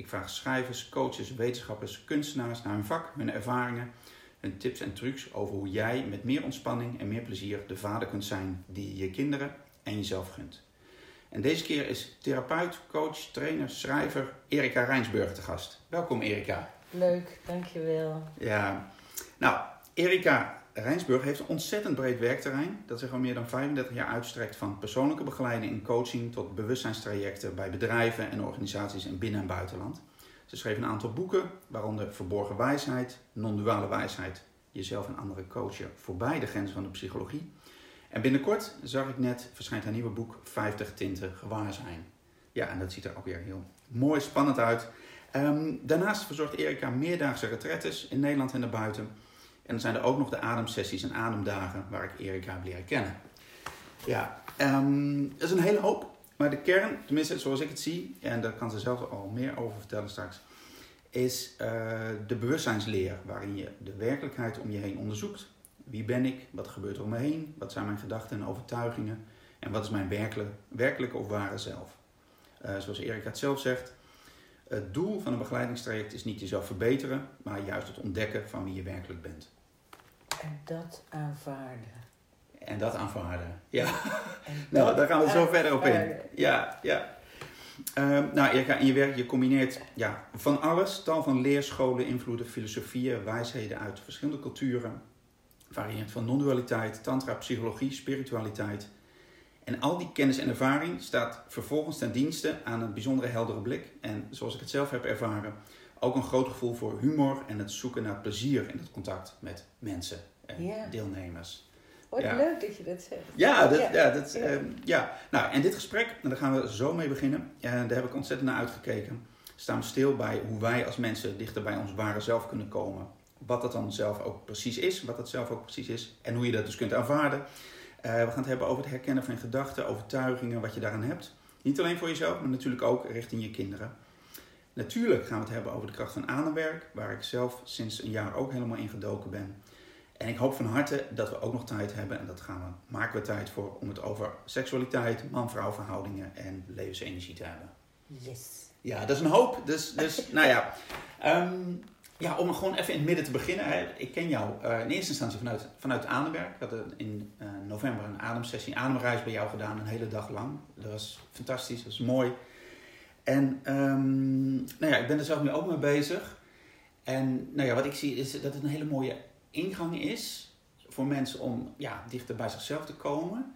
Ik vraag schrijvers, coaches, wetenschappers, kunstenaars naar hun vak, hun ervaringen, hun tips en trucs over hoe jij met meer ontspanning en meer plezier de vader kunt zijn die je je kinderen en jezelf gunt. En deze keer is therapeut, coach, trainer, schrijver Erika Rijnsburg te gast. Welkom Erika. Leuk, dankjewel. Ja, nou Erika Rijnsburg heeft een ontzettend breed werkterrein dat zich al meer dan 35 jaar uitstrekt van persoonlijke begeleiding en coaching tot bewustzijnstrajecten bij bedrijven en organisaties in binnen- en buitenland. Ze schreef een aantal boeken, waaronder Verborgen wijsheid, Non-duale wijsheid, jezelf en anderen coachen voorbij de grenzen van de psychologie. En binnenkort, zag ik net, verschijnt haar nieuwe boek 50 tinten gewaarzijn. Ja, en dat ziet er ook weer heel mooi, spannend uit. Um, daarnaast verzorgt Erika meerdaagse retretes in Nederland en daarbuiten. En dan zijn er ook nog de ademsessies en ademdagen waar ik Erika heb leren kennen. Ja, dat is een hele hoop. Maar de kern, tenminste zoals ik het zie, en daar kan ze zelf al meer over vertellen straks, is uh, de bewustzijnsleer waarin je de werkelijkheid om je heen onderzoekt. Wie ben ik? Wat gebeurt er om me heen? Wat zijn mijn gedachten en overtuigingen? En wat is mijn werkelijke, of ware zelf? Uh, zoals Erika het zelf zegt, het doel van een begeleidingstraject is niet jezelf verbeteren, maar juist het ontdekken van wie je werkelijk bent. En dat aanvaarden. En dat aanvaarden, ja. nou, daar gaan we zo verder op in. Ja, ja. Uh, nou, Erika, in je werk, je combineert ja, van alles. Tal van leerscholen, invloeden, filosofieën, wijsheden uit verschillende culturen. Variënt van non-dualiteit, tantra, psychologie, spiritualiteit. En al die kennis en ervaring staat vervolgens ten dienste aan een bijzondere heldere blik. En zoals ik het zelf heb ervaren, ook een groot gevoel voor humor en het zoeken naar plezier in het contact met mensen en Ja. deelnemers. Wat Ja. leuk dat je dat zegt. Ja, dat, Ja. ja. dat, Ja. ehm, ja. Nou, en dit gesprek, en daar gaan we zo mee beginnen. En daar heb ik ontzettend naar uitgekeken. Staan we stil bij hoe wij als mensen dichter bij ons ware zelf kunnen komen. Wat dat dan zelf ook precies is, wat dat zelf ook precies is. En hoe je dat dus kunt aanvaarden. Eh, we gaan het hebben over het herkennen van gedachten, overtuigingen, wat je daaraan hebt. Niet alleen voor jezelf, maar natuurlijk ook richting je kinderen. Natuurlijk gaan we het hebben over de kracht van ademwerk, waar ik zelf sinds een jaar ook helemaal in gedoken ben. En ik hoop van harte dat we ook nog tijd hebben, en dat gaan we, maken we tijd voor, om het over seksualiteit, man-vrouw verhoudingen en levensenergie te hebben. Yes. Ja, dat is een hoop. Dus, dus nou ja. Ehm, ja, om gewoon even in het midden te beginnen. Hè. Ik ken jou eh, in eerste instantie vanuit, vanuit Ademwerk. Ik had in eh, november een ademsessie, een ademreis bij jou gedaan, een hele dag lang. Dat was fantastisch, dat was mooi. En ehm, nou ja, ik ben er zelf nu ook mee bezig. En nou ja, wat ik zie is dat het een hele mooie ingang is voor mensen om ja, dichter bij zichzelf te komen.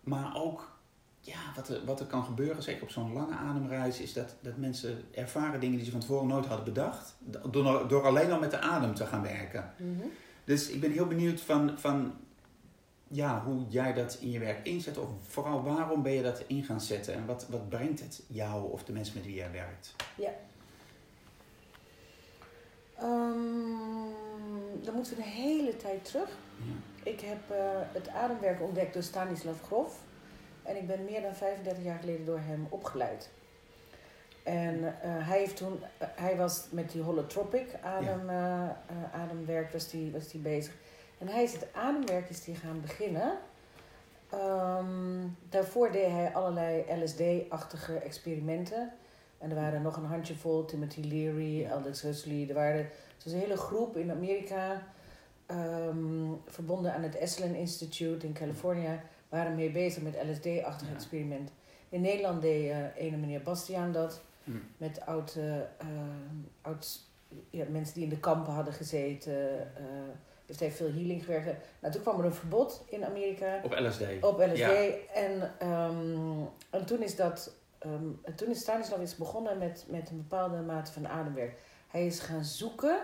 Maar ook ja, wat, er, wat er kan gebeuren, zeker op zo'n lange ademreis, is dat, dat mensen ervaren dingen die ze van tevoren nooit hadden bedacht. Door, door alleen al met de adem te gaan werken. Mhm. Dus ik ben heel benieuwd van, van ja, hoe jij dat in je werk inzet. Of vooral waarom ben je dat in gaan zetten? En wat, wat brengt het jou of de mensen met wie jij werkt? Ehm, dan moeten we een hele tijd terug. Ja. Ik heb eh, het ademwerk ontdekt door Stanislav Grof. En ik ben meer dan 35 jaar geleden door hem opgeleid. En eh, hij, heeft toen, eh, hij was met die holotropic adem, ademwerk was die, was die bezig. En hij is het ademwerk is die gaan beginnen. Ehm, daarvoor deed hij allerlei LSD-achtige experimenten. En er waren nog een handjevol, Timothy Leary, Aldous Huxley. Er waren, was een hele groep in Amerika, ehm, verbonden aan het Esalen Institute in California, waren mee bezig met LSD-achtige Ja. experimenten. In Nederland deed eh ene meneer Bastiaan dat, Hm. met oud, eh, eh, oud, ja, mensen die in de kampen hadden gezeten. Dus hij heeft veel healing gewerkt. Nou, toen kwam er een verbod in Amerika Op LSD. op LSD. Ja. En, ehm, en toen is dat. ehm, en toen is Stanislav is begonnen met, met een bepaalde mate van ademwerk. Hij is gaan zoeken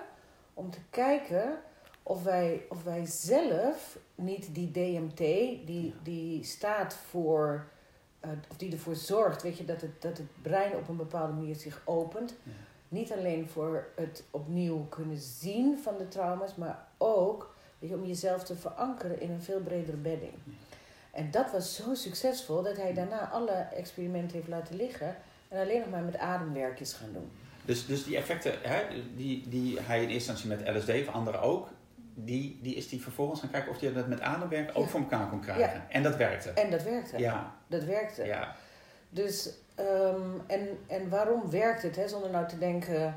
om te kijken of wij, of wij zelf niet die DMT, die, die staat voor. eh, of die ervoor zorgt, weet je, dat het, dat het brein op een bepaalde manier zich opent. Ja. Niet alleen voor het opnieuw kunnen zien van de trauma's, maar ook weet je, om jezelf te verankeren in een veel bredere bedding. En dat was zo succesvol dat hij daarna alle experimenten heeft laten liggen en alleen nog maar met ademwerk is gaan doen. Dus, dus die effecten hè, die, die hij in eerste instantie met LSD, of anderen ook, die, die is die vervolgens gaan kijken of hij dat met ademwerk ook Ja. voor elkaar kon krijgen. Ja. En dat werkte. En dat werkte. Ja, Dat werkte. ja. Dus, ehm, en, en waarom werkt het, hè, zonder nou te denken,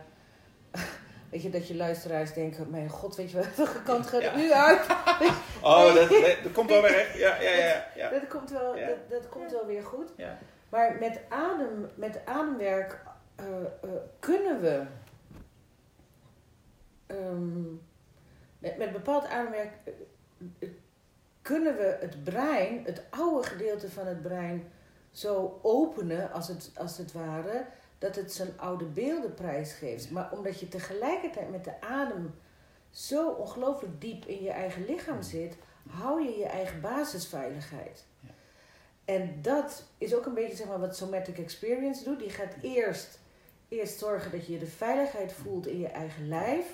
weet je, dat je luisteraars denken, mijn god, weet je wel, welke kant gaat het Ja. nu uit? Oh, dat, dat, komt wel weer. Ja, ja, ja. ja. Dat komt wel, Ja. dat, dat komt wel weer goed. ja. Maar met, adem, met ademwerk eh, eh, kunnen we, ehm, met, met bepaald ademwerk, eh, kunnen we het brein, het oude gedeelte van het brein, zo openen als het, als het ware, dat het zijn oude beelden prijsgeeft. Maar omdat je tegelijkertijd met de adem zo ongelooflijk diep in je eigen lichaam zit, hou je je eigen basisveiligheid. Ja. En dat is ook een beetje zeg maar, wat Somatic Experience doet. Die gaat eerst, eerst zorgen dat je de veiligheid voelt in je eigen lijf.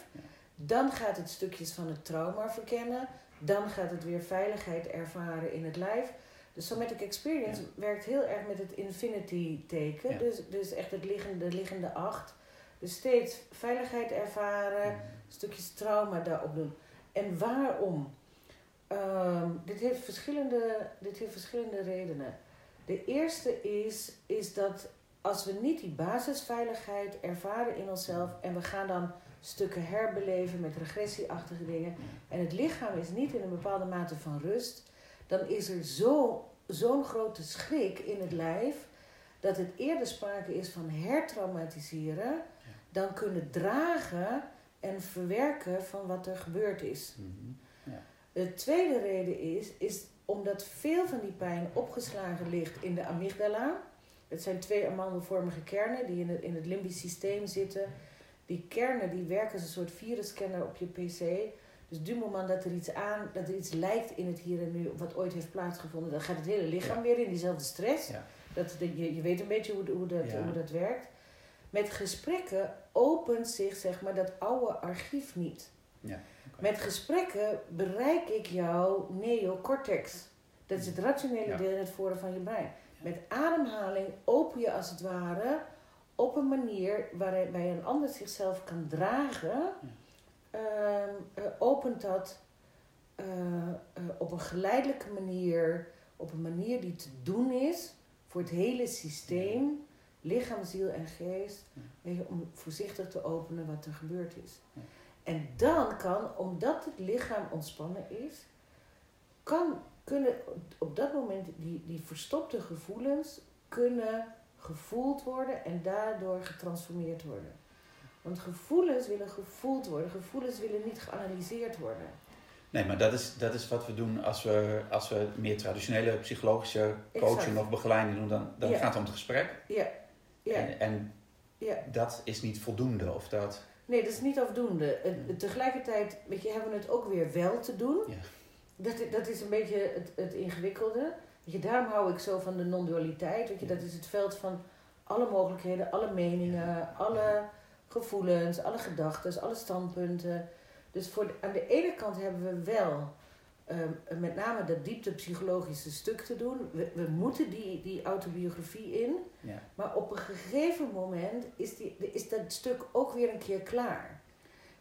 Dan gaat het stukjes van het trauma verkennen. Dan gaat het weer veiligheid ervaren in het lijf. De Somatic Experience werkt heel erg met het infinity teken. Ja. Dus, dus echt het liggende, de liggende acht. Dus steeds veiligheid ervaren, stukjes trauma daarop doen. En waarom? Ehm, dit, heeft verschillende, dit heeft verschillende redenen. De eerste is, is dat als we niet die basisveiligheid ervaren in onszelf en we gaan dan stukken herbeleven met regressieachtige dingen en het lichaam is niet in een bepaalde mate van rust, dan is er zo, zo'n grote schrik in het lijf dat het eerder sprake is van hertraumatiseren dan kunnen dragen en verwerken van wat er gebeurd is. Mhm. De tweede reden is, is omdat veel van die pijn opgeslagen ligt in de amygdala. Het zijn twee amandelvormige kernen die in het, in het limbisch systeem zitten. Die kernen die werken als een soort virusscanner op je pc. Dus du moment dat er iets aan, dat er iets lijkt in het hier en nu, wat ooit heeft plaatsgevonden, dan gaat het hele lichaam Ja. weer in diezelfde stress. Ja. Dat, dat- je, je weet een beetje hoe, hoe, dat, Ja. hoe dat werkt. Met gesprekken opent zich zeg maar dat oude archief niet. Met gesprekken bereik ik jouw neocortex. Dat is het rationele deel in het voren van je brein. Met ademhaling open je als het ware op een manier waarbij een ander zichzelf kan dragen. Ehm, eh, opent dat eh, eh, op een geleidelijke manier, op een manier die te doen is voor het hele systeem, lichaam, ziel en geest, om voorzichtig te openen wat er gebeurd is. En dan kan, omdat het lichaam ontspannen is, kan, kunnen op dat moment die, die verstopte gevoelens kunnen gevoeld worden en daardoor getransformeerd worden. Want gevoelens willen gevoeld worden, gevoelens willen niet geanalyseerd worden. Nee, maar dat is, dat is wat we doen als we, als we meer traditionele psychologische coaching Exact. of begeleiding doen. Dan, dan Ja. gaat het om het gesprek. Ja, ja, En, en ja. dat is niet voldoende. Of dat, Nee, dat is niet afdoende. Tegelijkertijd weet je, hebben we het ook weer wel te doen. Ja. Dat, dat is een beetje het, het ingewikkelde. Weet je, daarom hou ik zo van de non-dualiteit. Weet je, dat is het veld van alle mogelijkheden, alle meningen, alle gevoelens, alle gedachten, alle standpunten. Dus voor de- aan de ene kant hebben we wel ehm, met name dat dieptepsychologische stuk te doen. We, we moeten die, die autobiografie in. ja. Maar op een gegeven moment is, die, is dat stuk ook weer een keer klaar.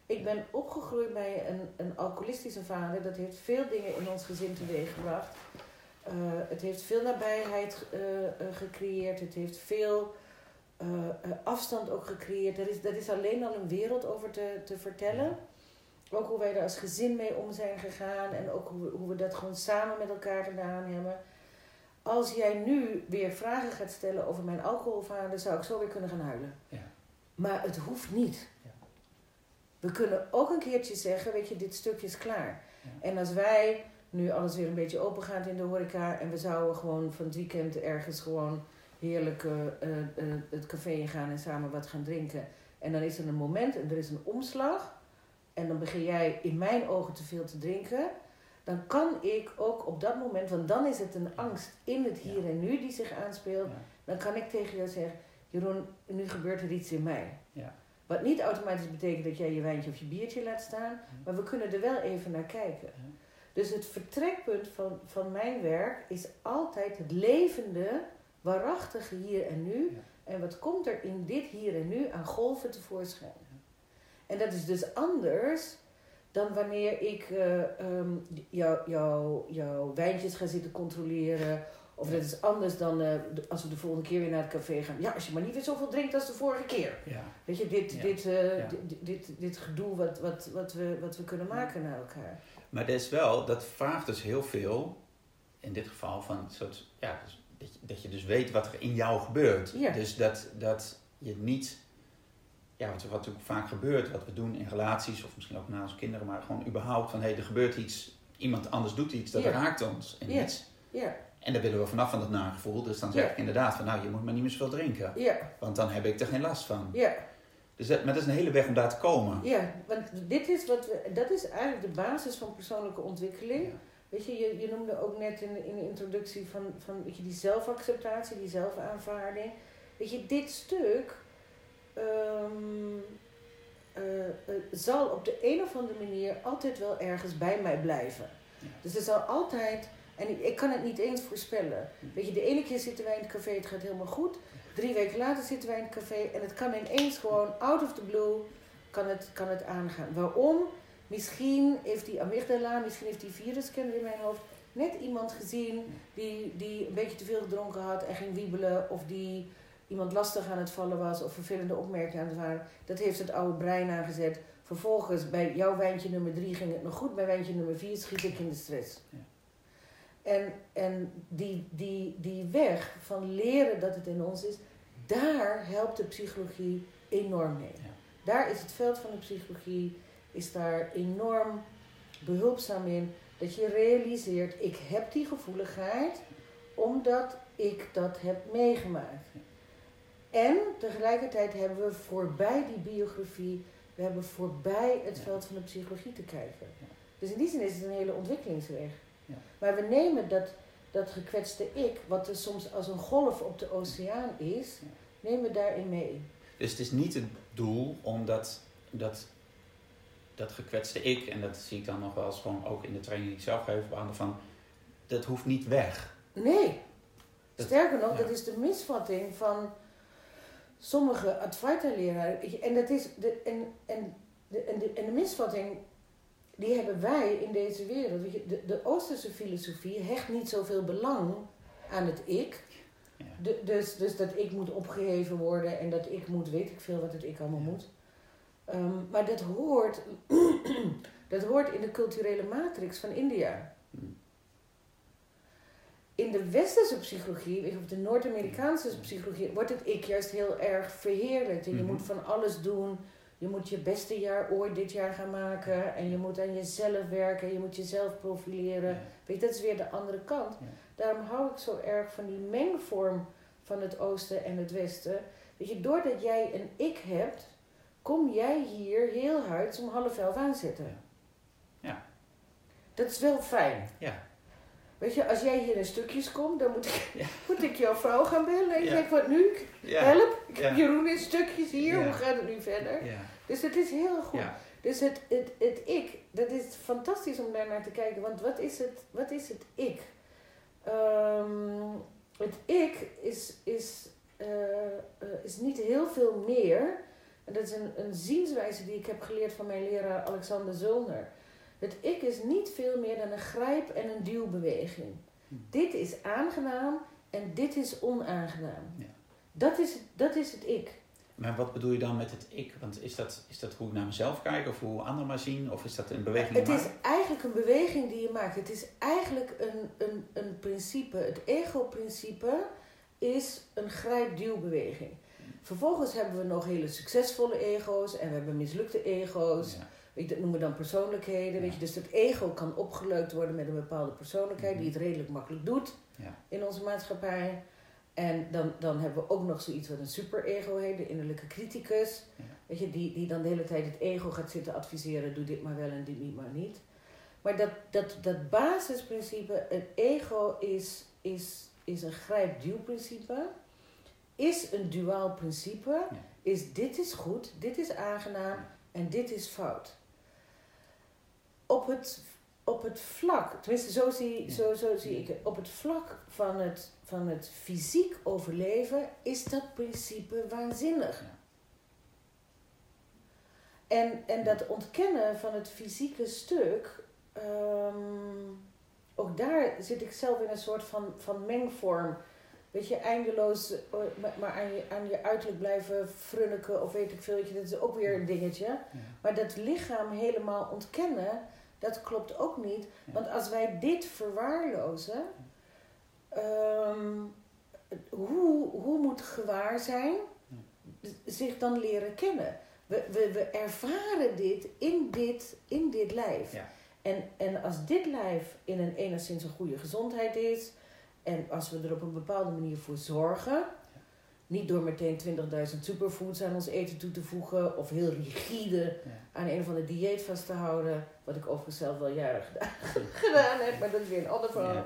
Ik ben opgegroeid bij een, een alcoholistische vader. Dat heeft veel dingen in ons gezin teweeggebracht. Eh het heeft veel nabijheid eh, eh, gecreëerd. Het heeft veel eh, eh, afstand ook gecreëerd. Er is, dat is alleen al een wereld over te, te vertellen. Ook hoe wij er als gezin mee om zijn gegaan. En ook hoe, we- hoe we dat gewoon samen met elkaar gedaan hebben. Als jij nu weer vragen gaat stellen over mijn alcoholvader, zou ik zo weer kunnen gaan huilen. Ja. Maar het hoeft niet. Ja. We kunnen ook een keertje zeggen, weet je, dit stukje is klaar. Ja. En als wij nu alles weer een beetje open gaat in de horeca en we zouden gewoon van het weekend ergens gewoon heerlijk eh, eh, het café in gaan en samen wat gaan drinken. En dan is er een moment en er is een omslag. En dan begin jij in mijn ogen te veel te drinken. Dan kan ik ook op dat moment, want dan is het een angst in het hier Ja. en nu die zich aanspeelt. Ja. Dan kan ik tegen jou zeggen, Jeroen, nu gebeurt er iets in mij. Ja. Wat niet automatisch betekent dat jij je wijntje of je biertje laat staan, maar we kunnen er wel even naar kijken. Dus het vertrekpunt van, van mijn werk is altijd het levende, waarachtige hier en nu. En wat komt er in dit hier en nu aan golven tevoorschijn? En dat is dus anders dan wanneer ik uh, um, jouw wijntjes ga zitten controleren. Of dat is anders dan uh, als we de volgende keer weer naar het café gaan. Ja, als je maar niet weer zoveel drinkt als de vorige keer. Ja. Weet je, dit, dit, uh, dit, dit, dit, gedoe wat, wat, wat, we, wat we kunnen maken naar elkaar. Maar dat is wel, dat vraagt dus heel veel, in dit geval, van soort, ja, dus dat, je, dat je dus weet wat er in jou gebeurt. Dus dat, dat je niet ja, wat, wat natuurlijk vaak gebeurt, wat we doen in relaties, of misschien ook na onze kinderen, maar gewoon überhaupt van hé, hey, er gebeurt iets, iemand anders doet iets, dat raakt ons en iets. Ja. En daar willen we vanaf van dat nagevoel. Dus dan zeg ik inderdaad van nou, je moet maar niet meer zoveel drinken. Ja. Want dan heb ik er geen last van. Ja. Dus dat, maar dat is een hele weg om daar te komen. Ja, want dit is wat we, dat is eigenlijk de basis van persoonlijke ontwikkeling. Weet je, je, je noemde ook net in, in de introductie van, van weet je, die zelfacceptatie, die zelfaanvaarding. Weet je, dit stuk um, zal op de een of andere manier altijd wel ergens bij mij blijven. Dus er zal altijd, en ik, ik, kan het niet eens voorspellen. Weet je, de ene keer zitten wij in het café, het gaat helemaal goed. Drie weken later zitten wij in het café en het kan ineens gewoon out of the blue kan het, kan het aangaan. Waarom? Misschien heeft die amygdala, misschien heeft die virusscanner in mijn hoofd net iemand gezien die, die een beetje te veel gedronken had en ging wiebelen of die iemand lastig aan het vallen was of vervelende opmerkingen aan het waren. Dat heeft het oude brein aangezet. Vervolgens bij jouw wijntje nummer drie ging het nog goed, bij wijntje nummer vier schiet ik in de stress. Ja. En, en die, die, die weg van leren dat het in ons is, daar helpt de psychologie enorm mee. Ja. Daar is het veld van de psychologie is daar enorm behulpzaam in. Dat je realiseert, ik heb die gevoeligheid omdat ik dat heb meegemaakt. En tegelijkertijd hebben we voorbij die biografie, we hebben voorbij het veld van de psychologie te kijken. Dus in die zin is het een hele ontwikkelingsweg. Ja. Maar we nemen dat, dat gekwetste ik, wat er soms als een golf op de oceaan is, nemen we daarin mee. Dus het is niet het doel om dat, dat, dat gekwetste ik, en dat zie ik dan nog wel eens gewoon ook in de training die ik zelf geef op van, dat hoeft niet weg. Nee. Sterker nog, dat is de misvatting van sommige Advaita-leraren. En, dat is de, en, en, de, en, de, en de misvatting, die hebben wij in deze wereld. De, de Oosterse filosofie hecht niet zoveel belang aan het ik. Ja. De, dus, dus dat ik moet opgeheven worden en dat ik moet, weet ik veel wat het ik allemaal moet. Um, maar dat hoort, dat hoort in de culturele matrix van India. Hmm in de westerse psychologie, of de Noord-Amerikaanse psychologie, wordt het ik juist heel erg verheerlijkt. En je mhm. moet van alles doen. Je moet je beste jaar ooit dit jaar gaan maken. En je moet aan jezelf werken. Je moet jezelf profileren. Weet je, dat is weer de andere kant. Daarom hou ik zo erg van die mengvorm van het oosten en het westen. Weet je, doordat jij een ik hebt, kom jij hier heel hard om half elf aanzetten. Ja. Dat is wel fijn. Ja. Weet je, als jij hier in stukjes komt, dan moet ik, moet ik jouw vrouw gaan bellen. En ik denk, wat nu? Help, ik heb Jeroen in stukjes hier, hoe gaat het nu verder? Dus het is heel goed. Dus het, het, het ik, dat is fantastisch om daar naar te kijken. Want wat is het, wat is het ik? Um, het ik is, is, uh, is niet heel veel meer. En dat is een, een zienswijze die ik heb geleerd van mijn leraar Alexander Zulner. Het ik is niet veel meer dan een grijp- en een duwbeweging. Hm. Dit is aangenaam en dit is onaangenaam. Ja. Dat, is, dat is het ik. Maar wat bedoel je dan met het ik? Want is dat, is dat hoe ik naar mezelf kijk of hoe anderen mij zien? Of is dat een beweging Het is eigenlijk een beweging die je maakt. Het is eigenlijk een, een, een principe. Het ego-principe is een grijp-duwbeweging. Vervolgens hebben we nog hele succesvolle ego's en we hebben mislukte ego's. Ja. Weet je, dat noemen we dan persoonlijkheden. Weet je? Dus dat ego kan opgeleukt worden met een bepaalde persoonlijkheid die het redelijk makkelijk doet ja. in onze maatschappij. En dan, dan hebben we ook nog zoiets wat een superego heet, de innerlijke criticus. Weet je, die, die dan de hele tijd het ego gaat zitten adviseren: doe dit maar wel en dit niet maar niet. Maar dat, dat, dat basisprincipe, het ego is, is, is een grijp-duw-principe. Is een duaal principe. Is dit is goed, dit is aangenaam en dit is fout. Op het, op het vlak, tenminste zo zie, zo, zo zie ik het, op het vlak van het, van het fysiek overleven is dat principe waanzinnig. En, en dat ontkennen van het fysieke stuk, ehm, ook daar zit ik zelf in een soort van, van mengvorm. Weet je, eindeloos eh, maar aan je, aan je uiterlijk blijven frunniken of weet ik veel. Weet je, dat is ook weer een dingetje. Maar dat lichaam helemaal ontkennen, dat klopt ook niet. Want als wij dit verwaarlozen, um, hoe, hoe moet gewaar zijn zich dan leren kennen? We, we, we ervaren dit in dit, in dit lijf. Ja. En, en als dit lijf in een enigszins een goede gezondheid is, en als we er op een bepaalde manier voor zorgen, niet door meteen 20.000 superfoods aan ons eten toe te voegen of heel rigide aan een of ander dieet vast te houden, wat ik overigens zelf wel jaren gedaan, heb, maar dat is weer een ander verhaal.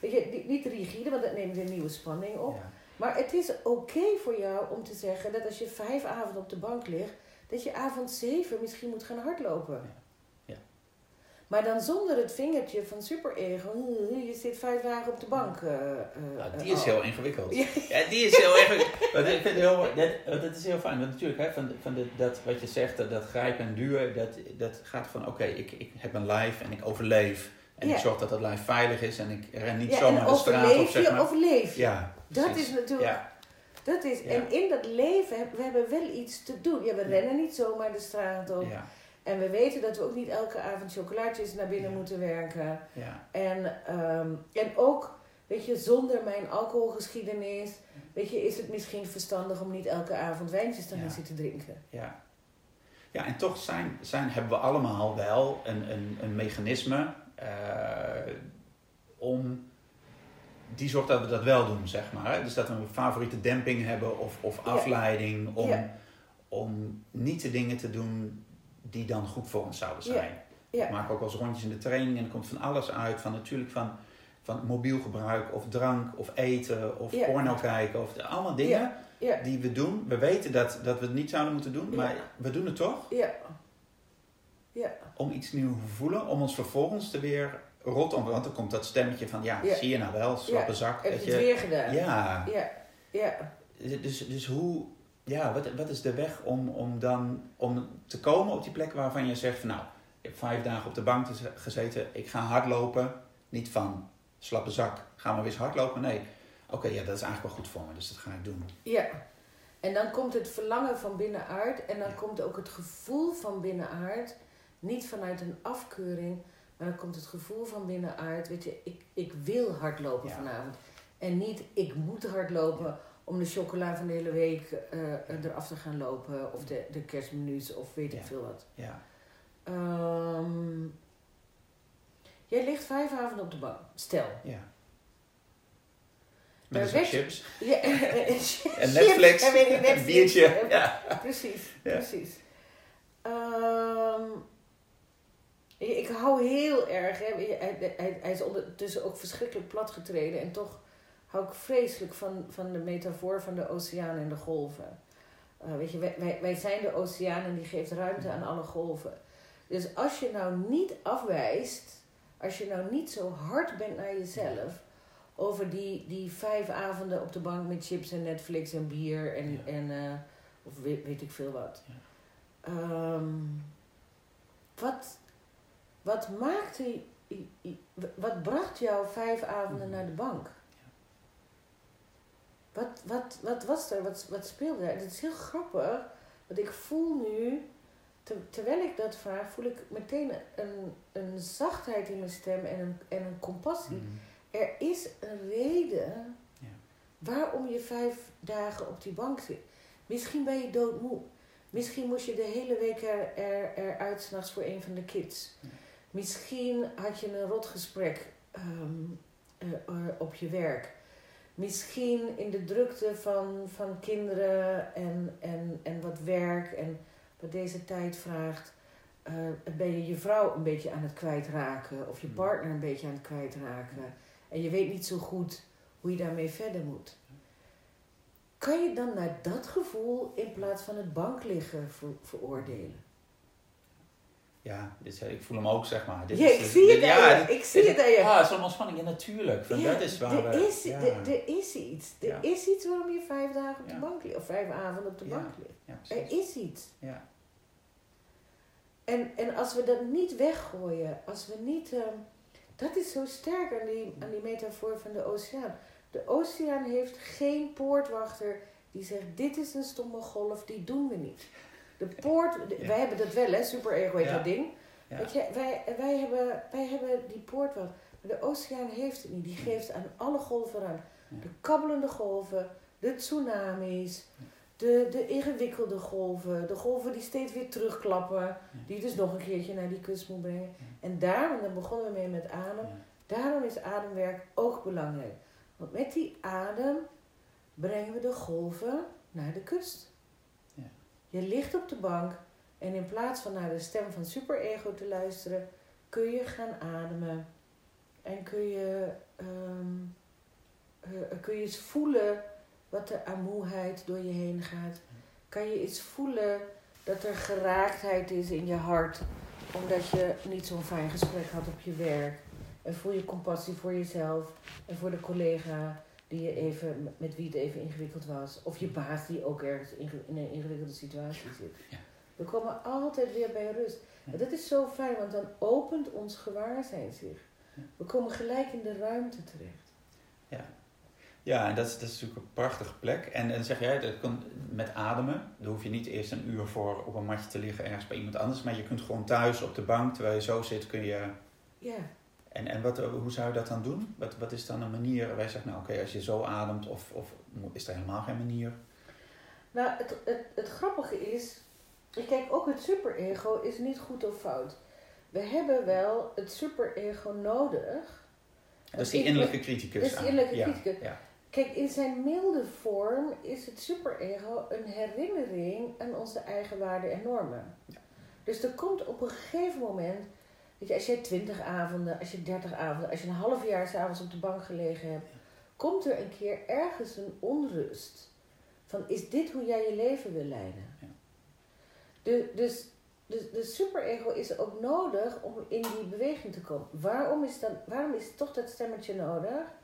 Weet je, niet rigide, want dat neemt een nieuwe spanning op. Maar het is oké voor jou om te zeggen dat als je vijf avonden op de bank ligt, dat je avond zeven misschien moet gaan hardlopen. Maar dan zonder het vingertje van superego. Je zit vijf dagen op de bank. Uh, uh, die is heel ingewikkeld. Ja. die is heel ingewikkeld. Ik vind heel, dat, dat is heel fijn. Want natuurlijk, hè, van, van de, dat wat je zegt, dat, dat grijpen en duwen, dat, dat gaat van oké, ik, ik heb een lijf en ik overleef. En ik zorg dat dat lijf veilig is en ik ren niet zomaar de straat op. Zeg maar. of leef je? Ja, dat is natuurlijk dat is, En in dat leven, we hebben wel iets te doen. Ja, we rennen niet zomaar de straat op. En we weten dat we ook niet elke avond chocolaatjes naar binnen moeten werken. Ja. En, um, en ook, weet je, zonder mijn alcoholgeschiedenis, weet je, is het misschien verstandig om niet elke avond wijntjes te gaan zitten drinken. Ja. Ja, en toch zijn, zijn, hebben we allemaal wel een, een, een mechanisme uh, om die zorgt dat we dat wel doen, zeg maar. Dus dat we een favoriete demping hebben of, of afleiding om, om niet de dingen te doen die dan goed voor ons zouden zijn. Ja. Ik maak ook eens rondjes in de training en er komt van alles uit. Van natuurlijk van, van mobiel gebruik of drank of eten of porno kijken. Of allemaal dingen die we doen. We weten dat, dat we het niet zouden moeten doen, maar we doen het toch. Ja. Ja. Om iets nieuws te voelen, om ons vervolgens te weer rot om, want dan komt dat stemmetje van, ja, zie je nou wel, slappe zak. Heb je het weer gedaan. Ja. Ja. ja. Dus, dus hoe, ja, wat, wat is de weg om, om dan om te komen op die plek waarvan je zegt van, nou, ik heb vijf dagen op de bank gezeten, ik ga hardlopen. Niet van, slappe zak, ga maar weer eens hardlopen. Nee, oké, ja, dat is eigenlijk wel goed voor me, dus dat ga ik doen. Ja. En dan komt het verlangen van binnenuit en dan komt ook het gevoel van binnenuit, niet vanuit een afkeuring, maar dan komt het gevoel van binnenuit, weet je, ik, ik wil hardlopen vanavond. En niet, ik moet hardlopen om de chocola van de hele week uh, eraf te gaan lopen. Of de, de kerstmenu's of weet ik veel wat. Ja. Um, jij ligt vijf avonden op de bank. Stel. Ja. Met een chips. Ja, en Netflix. En, Netflix. Een biertje. Ja. Precies, precies. Um, ik hou heel erg, hè. Hij, hij, hij is ondertussen ook verschrikkelijk platgetreden. En toch hou ik vreselijk van, van de metafoor van de oceaan en de golven. Uh, weet je, wij, wij zijn de oceaan en die geeft ruimte aan alle golven. Dus als je nou niet afwijst, als je nou niet zo hard bent naar jezelf over die, die vijf avonden op de bank met chips en Netflix en bier en, en uh, of weet, weet, ik veel wat. Ja. Um, wat, wat maakte, wat bracht jou vijf avonden naar de bank? Wat, wat, wat was er? Wat, wat speelde er? Het is heel grappig, want ik voel nu, terwijl ik dat vraag, voel ik meteen een, een zachtheid in mijn stem en een, en een compassie. Mhm. Er is een reden ja. waarom je vijf dagen op die bank zit. Misschien ben je doodmoe. Misschien moest je de hele week er, er, eruit s'nachts voor een van de kids. Misschien had je een rotgesprek um, op je werk. Misschien in de drukte van, van kinderen en, en, en wat werk en wat deze tijd vraagt, uh, ben je je vrouw een beetje aan het kwijtraken of je hmm. partner een beetje aan het kwijtraken. En je weet niet zo goed hoe je daarmee verder moet. kan je dan naar dat gevoel in plaats van het bankliggen ver, veroordelen? Ja, dit, ik voel hem ook, zeg maar. Dit ja, ik dit- zie het dit- ja, je. dit- Ik zie het aan je. Ah, zo'n ontspanning, ja, natuurlijk. Van, Ja, dat is waar er, we- is, ja. er, is iets. Er Ja. is iets waarom je vijf dagen op de bank ligt. Of vijf avonden op de bank ligt. Ja, Er is iets. Ja. En, en als we dat niet weggooien, als we niet... ehm, dat is zo sterk aan die, aan die metafoor van de oceaan. De oceaan heeft geen poortwachter die zegt, dit is een stomme golf, die doen we niet. De poort, Ja. wij hebben dat wel hè, super ego heet Ja. dat ding. Ja. Weet je, wij, wij, hebben, wij hebben die poortwachter. Maar de oceaan heeft het niet. Die geeft aan alle golven aan. Ja. De kabbelende golven, de tsunamis, de, de ingewikkelde golven, de golven die steeds weer terugklappen, die dus nog een keertje naar die kust moet brengen. En daarom, daar begonnen we mee met adem, daarom is ademwerk ook belangrijk. Want met die adem brengen we de golven naar de kust. Je ligt op de bank en in plaats van naar de stem van superego te luisteren, kun je gaan ademen. En kun je, eh, kun je eens voelen wat er aan moeheid door je heen gaat. Kan je eens voelen dat er geraaktheid is in je hart, omdat je niet zo'n fijn gesprek had op je werk. En voel je compassie voor jezelf en voor de collega die je even, met wie het even ingewikkeld was. Of je baas die ook ergens in een ingewikkelde situatie zit. Ja. We komen altijd weer bij rust. Ja. En dat is zo fijn, want dan opent ons gewaarzijn zich. Ja. We komen gelijk in de ruimte terecht. Ja, en dat is, dat is natuurlijk een prachtige plek. En dan zeg jij, dat kan met ademen. Daar hoef je niet eerst een uur voor op een matje te liggen ergens bij iemand anders. Maar je kunt gewoon thuis op de bank, terwijl je zo zit, kun je... Ja, En, en wat, hoe zou je dat dan doen? Wat, wat is dan een manier? Wij zeggen, nou oké, als je zo ademt, of, of is er helemaal geen manier? Nou, het, het, het grappige is, kijk, ook het superego is niet goed of fout. We hebben wel het superego nodig. Dat is die innerlijke criticus. Dat is die innerlijke ja, criticus. Ja, Kijk, in zijn milde vorm is het superego een herinnering aan onze eigen waarden en normen. Ja. Dus er komt op een gegeven moment, weet je, als jij twintig avonden, als je dertig avonden, als je een half jaar s'avonds op de bank gelegen hebt, komt er een keer ergens een onrust. Van is dit hoe jij je leven wil leiden? Ja. De, dus de, de superego is ook nodig om in die beweging te komen. Waarom is, dan, waarom is toch dat stemmetje nodig?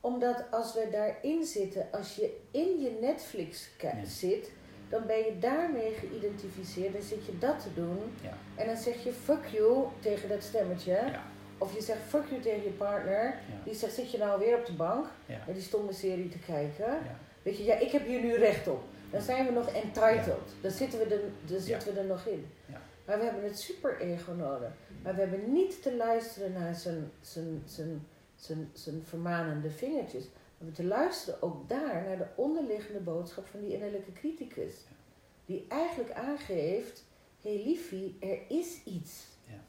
Omdat als we daarin zitten, als je in je Netflix Ja. zit, dan ben je daarmee geïdentificeerd. Dan zit je dat te doen. ja, En dan zeg je fuck you tegen dat stemmetje. ja, Of je zegt fuck you tegen je partner. ja, Die zegt, zit je nou weer op de bank naar die stomme serie te kijken? Weet je, ja, ik heb hier nu recht op. Dan zijn we nog entitled. Dan zitten we er, dan zitten we er nog in. Maar we hebben het superego nodig. Maar we hebben niet te luisteren naar zijn, zijn, zijn, zijn, zijn vermanende vingertjes. We hebben te luisteren ook daar naar de onderliggende boodschap van die innerlijke criticus. Die eigenlijk aangeeft, hé hey liefie, er is iets. Ja.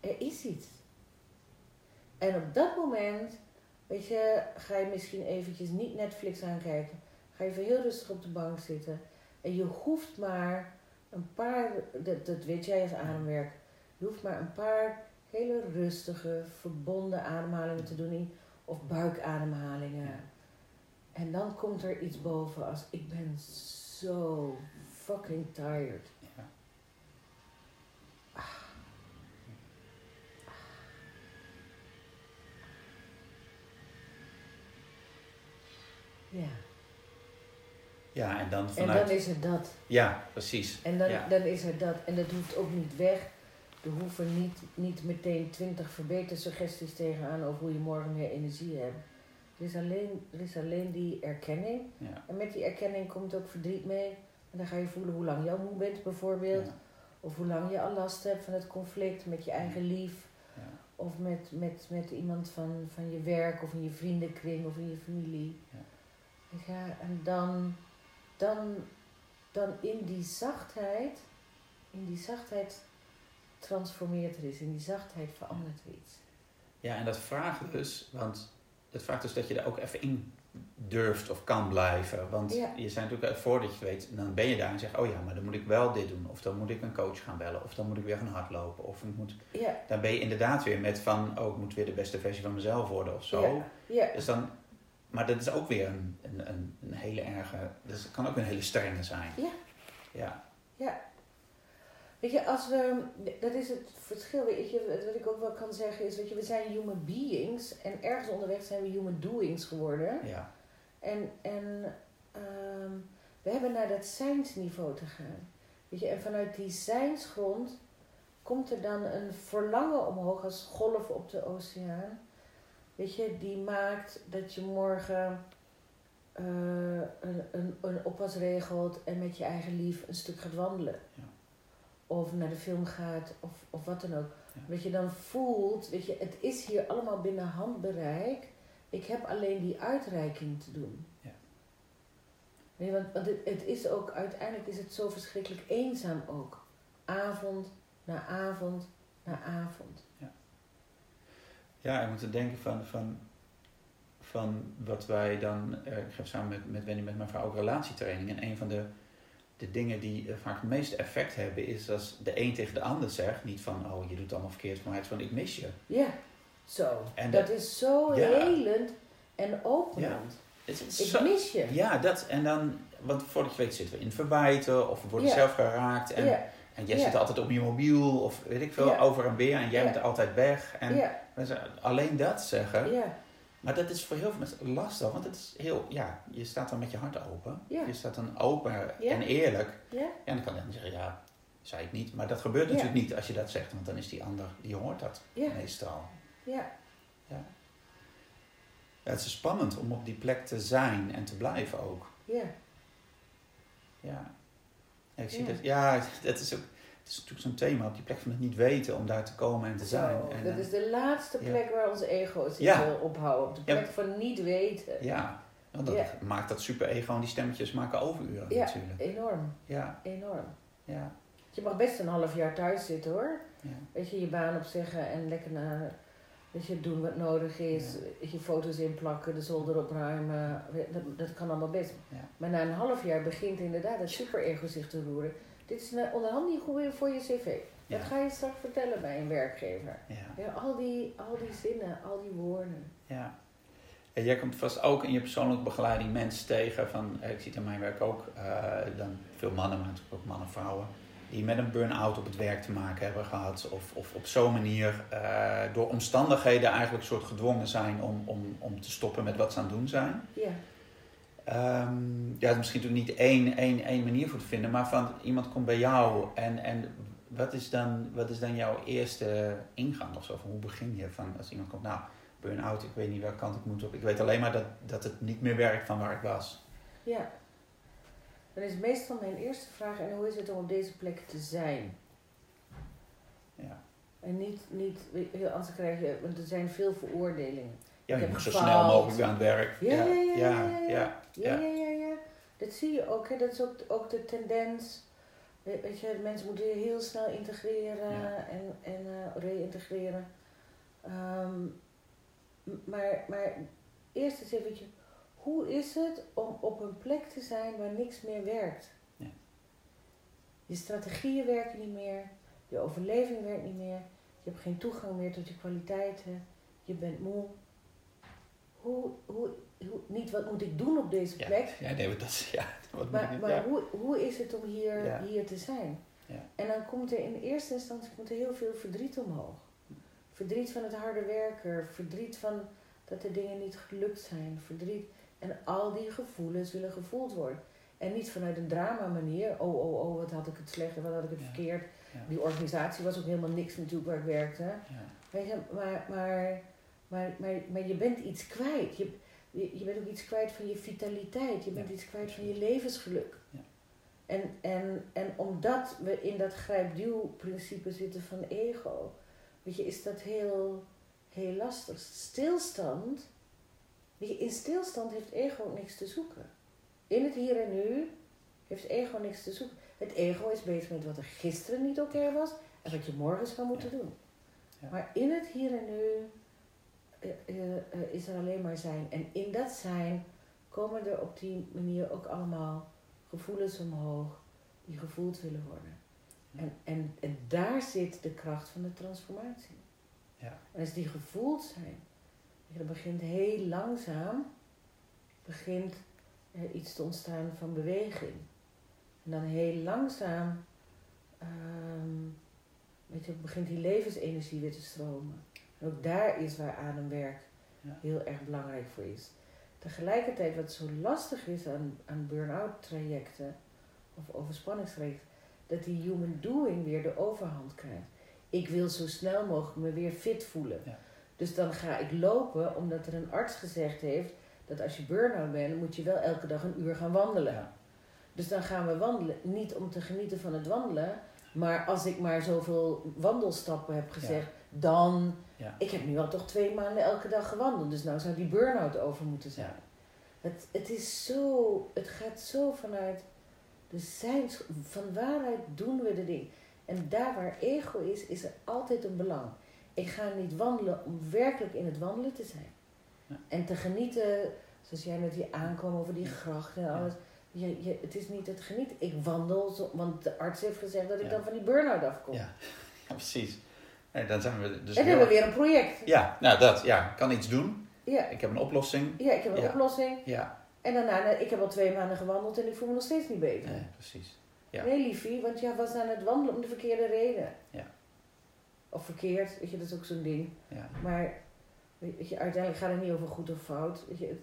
Er is iets. En op dat moment, weet je, ga je misschien eventjes niet Netflix aankijken. Ga je even heel rustig op de bank zitten. En je hoeft maar een paar, dat, dat weet jij als ademwerk, je hoeft maar een paar hele rustige, verbonden ademhalingen te doen. Of buikademhalingen. Ja. En dan komt er iets boven als ik ben zo fucking tired. ja. Ja. Ja, en dan En vanuit... dan is het dat. Ja, precies. En dan, Ja. dan is er dat. En dat hoeft ook niet weg. Er hoeven niet, niet meteen twintig verbetersuggesties tegenaan over hoe je morgen meer energie hebt. Er is alleen, er is alleen die erkenning. Ja, En met die erkenning komt ook verdriet mee. En dan ga je voelen hoe lang je al moe bent bijvoorbeeld. ja, Of hoe lang je al last hebt van het conflict met je eigen lief. ja. Of met, met, met iemand van, van je werk of in je vriendenkring of in je familie. Ja. En dan, dan, dan in die zachtheid, in die zachtheid transformeert er iets. In die zachtheid verandert er iets. Ja, en dat vraagt dus, want het vraagt dus dat je er ook even in durft of kan blijven. Want Ja. je zijn natuurlijk, voordat je het weet, dan ben je daar en zeg oh ja, maar dan moet ik wel dit doen. Of dan moet ik een coach gaan bellen. Of dan moet ik weer gaan hardlopen. Of ik moet, Ja, dan ben je inderdaad weer met van, oh, ik moet weer de beste versie van mezelf worden of zo. ja, ja. Dus dan maar dat is ook weer een, een, een, hele erge, het kan ook een hele strenge zijn. Ja. Ja, Ja. Weet je, als we, dat is het verschil. Weet je, wat ik ook wel kan zeggen is, weet je, we zijn human beings en ergens onderweg zijn we human doings geworden. ja, En, en ehm, we hebben naar dat zijnsniveau te gaan. Weet je, en vanuit die zijnsgrond komt er dan een verlangen omhoog als golf op de oceaan. Weet je, die maakt dat je morgen eh, een, een, een oppas regelt en met je eigen lief een stuk gaat wandelen. Ja. Of naar de film gaat, of, of wat dan ook. Ja. Weet je, dan voelt, weet je, het is hier allemaal binnen handbereik. Ik heb alleen die uitreiking te doen. Ja. Nee, want, want het, het is ook, uiteindelijk is het zo verschrikkelijk eenzaam ook. Avond na avond na avond. ja, ik moet er denken van, van, van wat wij dan, eh, ik geef samen met, met Wendy, met mijn vrouw ook relatietraining. En een van de, de dingen die eh, vaak het meeste effect hebben, is als de een tegen de ander zegt, niet van, oh je doet allemaal verkeerd, maar het van, ik mis je. Ja, zo. En dat dat- is zo Ja. helend en openend. Ik zo- mis je. Ja, dat. En dan, want voordat je weet zitten we in verwijten of we worden Ja. zelf geraakt. En, en jij zit altijd op je mobiel of weet ik veel, over en weer. En jij bent altijd weg. En alleen dat zeggen. ja, Maar dat is voor heel veel mensen lastig. Want het is heel, ja, je staat dan met je hart open. Ja. Je staat dan open Ja. en eerlijk. ja, Ja, en dan kan je dan zeggen, ja, zei ik niet. Maar dat gebeurt natuurlijk niet als je dat zegt. Want dan is die ander, die hoort dat ja, meestal. ja, Ja, het is spannend om op die plek te zijn en te blijven ook. ja. Ja. Ik zie dat. Ja, dat is ook. Het is natuurlijk zo'n thema op die plek van het niet weten om daar te komen en te zijn. Zo, En, dat eh, is de laatste ja. plek waar onze ego zich Ja. wil ophouden. Op de Ja. plek van niet weten. ja, want dat Ja. maakt dat super ego en die stemmetjes maken overuren Ja. natuurlijk. Enorm, Ja, enorm. ja, Je mag best een half jaar thuis zitten hoor. ja. Weet je, je baan opzeggen en lekker naar, weet je, doen wat nodig is. Weet je, foto's inplakken, de zolder opruimen. Dat, dat kan allemaal best. Ja. Maar na een half jaar begint inderdaad dat super-ego zich te roeren. Dit is een onderhand niet goed voor je cv. Ja. Dat ga je straks vertellen bij een werkgever. Ja, Ja, al, die, al die zinnen, al die woorden. ja. En jij komt vast ook in je persoonlijke begeleiding mensen tegen van, ik zie het in mijn werk ook, eh, dan veel mannen, maar natuurlijk ook mannen, vrouwen, die met een burn-out op het werk te maken hebben gehad. Of, of op zo'n manier eh, door omstandigheden eigenlijk een soort gedwongen zijn om, om, om te stoppen met wat ze aan het doen zijn. Ja, Ehm, ja, is misschien niet één, één, één manier voor te vinden, maar van iemand komt bij jou en, en wat, is dan, wat is dan jouw eerste ingang of zo? Van hoe begin je? Van als iemand komt, nou, burn-out, ik weet niet welke kant ik moet op. Ik weet alleen maar dat, dat het niet meer werkt van waar ik was. ja. Dan is meestal mijn eerste vraag, en hoe is het om op deze plek te zijn? Ja, En niet, niet anders krijg je, want er zijn veel veroordelingen. Ja Ik heb moet zo gefaald. snel mogelijk aan het werk. Ja, ja, ja, ja, ja, ja. Dat zie je ook. Hè. Dat is ook, ook de tendens. We- Weet je, mensen moeten heel snel integreren en, en eh reïntegreren. Ehm, maar, maar eerst eens even, hoe is het om op een plek te zijn waar niks meer werkt? Ja. Je strategieën werken niet meer, je overleving werkt niet meer, je hebt geen toegang meer tot je kwaliteiten, je bent moe. Hoe, hoe, hoe, niet wat moet ik doen op deze plek, ja, nee, dat is, ja, wat moet maar, ik- maar ja. hoe, hoe is het om hier, Ja. hier te zijn? Ja. En dan komt er in eerste instantie komt er heel veel verdriet omhoog. Verdriet van het harde werken, verdriet van dat de dingen niet gelukt zijn, verdriet. En al die gevoelens willen gevoeld worden. En niet vanuit een drama manier, oh oh oh, wat had ik het slecht en wat had ik het verkeerd. Die organisatie was ook helemaal niks natuurlijk waar ik werkte. Ja. Weet je, maar, maar, maar, maar, maar je bent iets kwijt. Je, je, je bent ook iets kwijt van je vitaliteit. Je bent Ja, iets kwijt van je levensgeluk. Ja. En, en, en omdat we in dat grijp-duw-principe zitten van ego, weet je, is dat heel, heel lastig. Stilstand, weet je, in stilstand heeft ego niks te zoeken. In het hier en nu heeft ego niks te zoeken. Het ego is bezig met wat er gisteren niet oké was en wat je morgen zou moeten doen. Ja. Maar in het hier en nu is er alleen maar zijn. En in dat zijn komen er op die manier ook allemaal gevoelens omhoog die gevoeld willen worden. En, en, en daar zit de kracht van de transformatie. Ja. En als die gevoeld zijn, dat begint heel langzaam begint er iets te ontstaan van beweging. En dan heel langzaam ehm, weet je, begint die levensenergie weer te stromen. Ook daar is waar ademwerk Ja. heel erg belangrijk voor is. Tegelijkertijd, wat zo lastig is aan, aan burn-out trajecten of overspanningstrajecten, dat die human doing weer de overhand krijgt. Ik wil zo snel mogelijk me weer fit voelen. Ja. Dus dan ga ik lopen omdat er een arts gezegd heeft dat als je burn-out bent, moet je wel elke dag een uur gaan wandelen. Ja. Dus dan gaan we wandelen, niet om te genieten van het wandelen, maar als ik maar zoveel wandelstappen heb gezegd, dan. Ja. Ik heb nu al toch twee maanden elke dag gewandeld, dus nou zou die burn-out over moeten zijn. Ja. Het, het is zo, het gaat zo vanuit de zijns, van waaruit doen we de ding. En daar waar ego is, is er altijd een belang. Ik ga niet wandelen om werkelijk in het wandelen te zijn. Ja. En te genieten, zoals jij met die aankomen over die gracht en alles. Je, je, het is niet het genieten. Ik wandel, zo- want de arts heeft gezegd dat ik Ja. dan van die burn-out afkom. Ja. Ja, precies. Nee, dan zijn we dus en hebben we weer een project. Ja, nou dat. Ja, ik kan iets doen. Ja, Ik heb een oplossing. ja ik heb een Ja. oplossing. Ja, En daarna, ik heb al twee maanden gewandeld en ik voel me nog steeds niet beter. nee, precies. Ja. Nee, liefie, want jij was aan het wandelen om de verkeerde reden. Ja. Of verkeerd, weet je, dat is ook zo'n ding. Ja, Maar weet je, uiteindelijk gaat het niet over goed of fout. Weet je,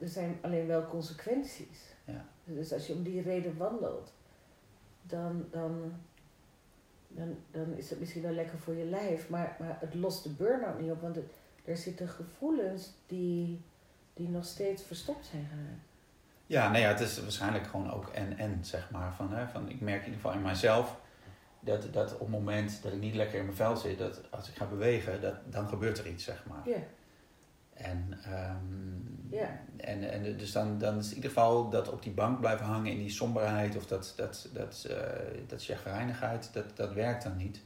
er zijn alleen wel consequenties. Ja. Dus als je om die reden wandelt, dan, dan, dan, dan is het misschien wel lekker voor je lijf. Maar, maar het lost de burn-out niet op, want het, er zitten gevoelens die, die nog steeds verstopt zijn geraakt. ja nee, ja, het is waarschijnlijk gewoon ook en-en, zeg maar. Van, hè, van, ik merk in ieder geval in mijzelf dat, dat op het moment dat ik niet lekker in mijn vel zit, dat als ik ga bewegen, dat, dan gebeurt er iets, zeg maar. Ja, En, ehm, Ja. en, en dus dan, dan is in ieder geval dat op die bank blijven hangen in die somberheid of dat, dat, dat, eh dat chagrijnigheid, dat, dat werkt dan niet.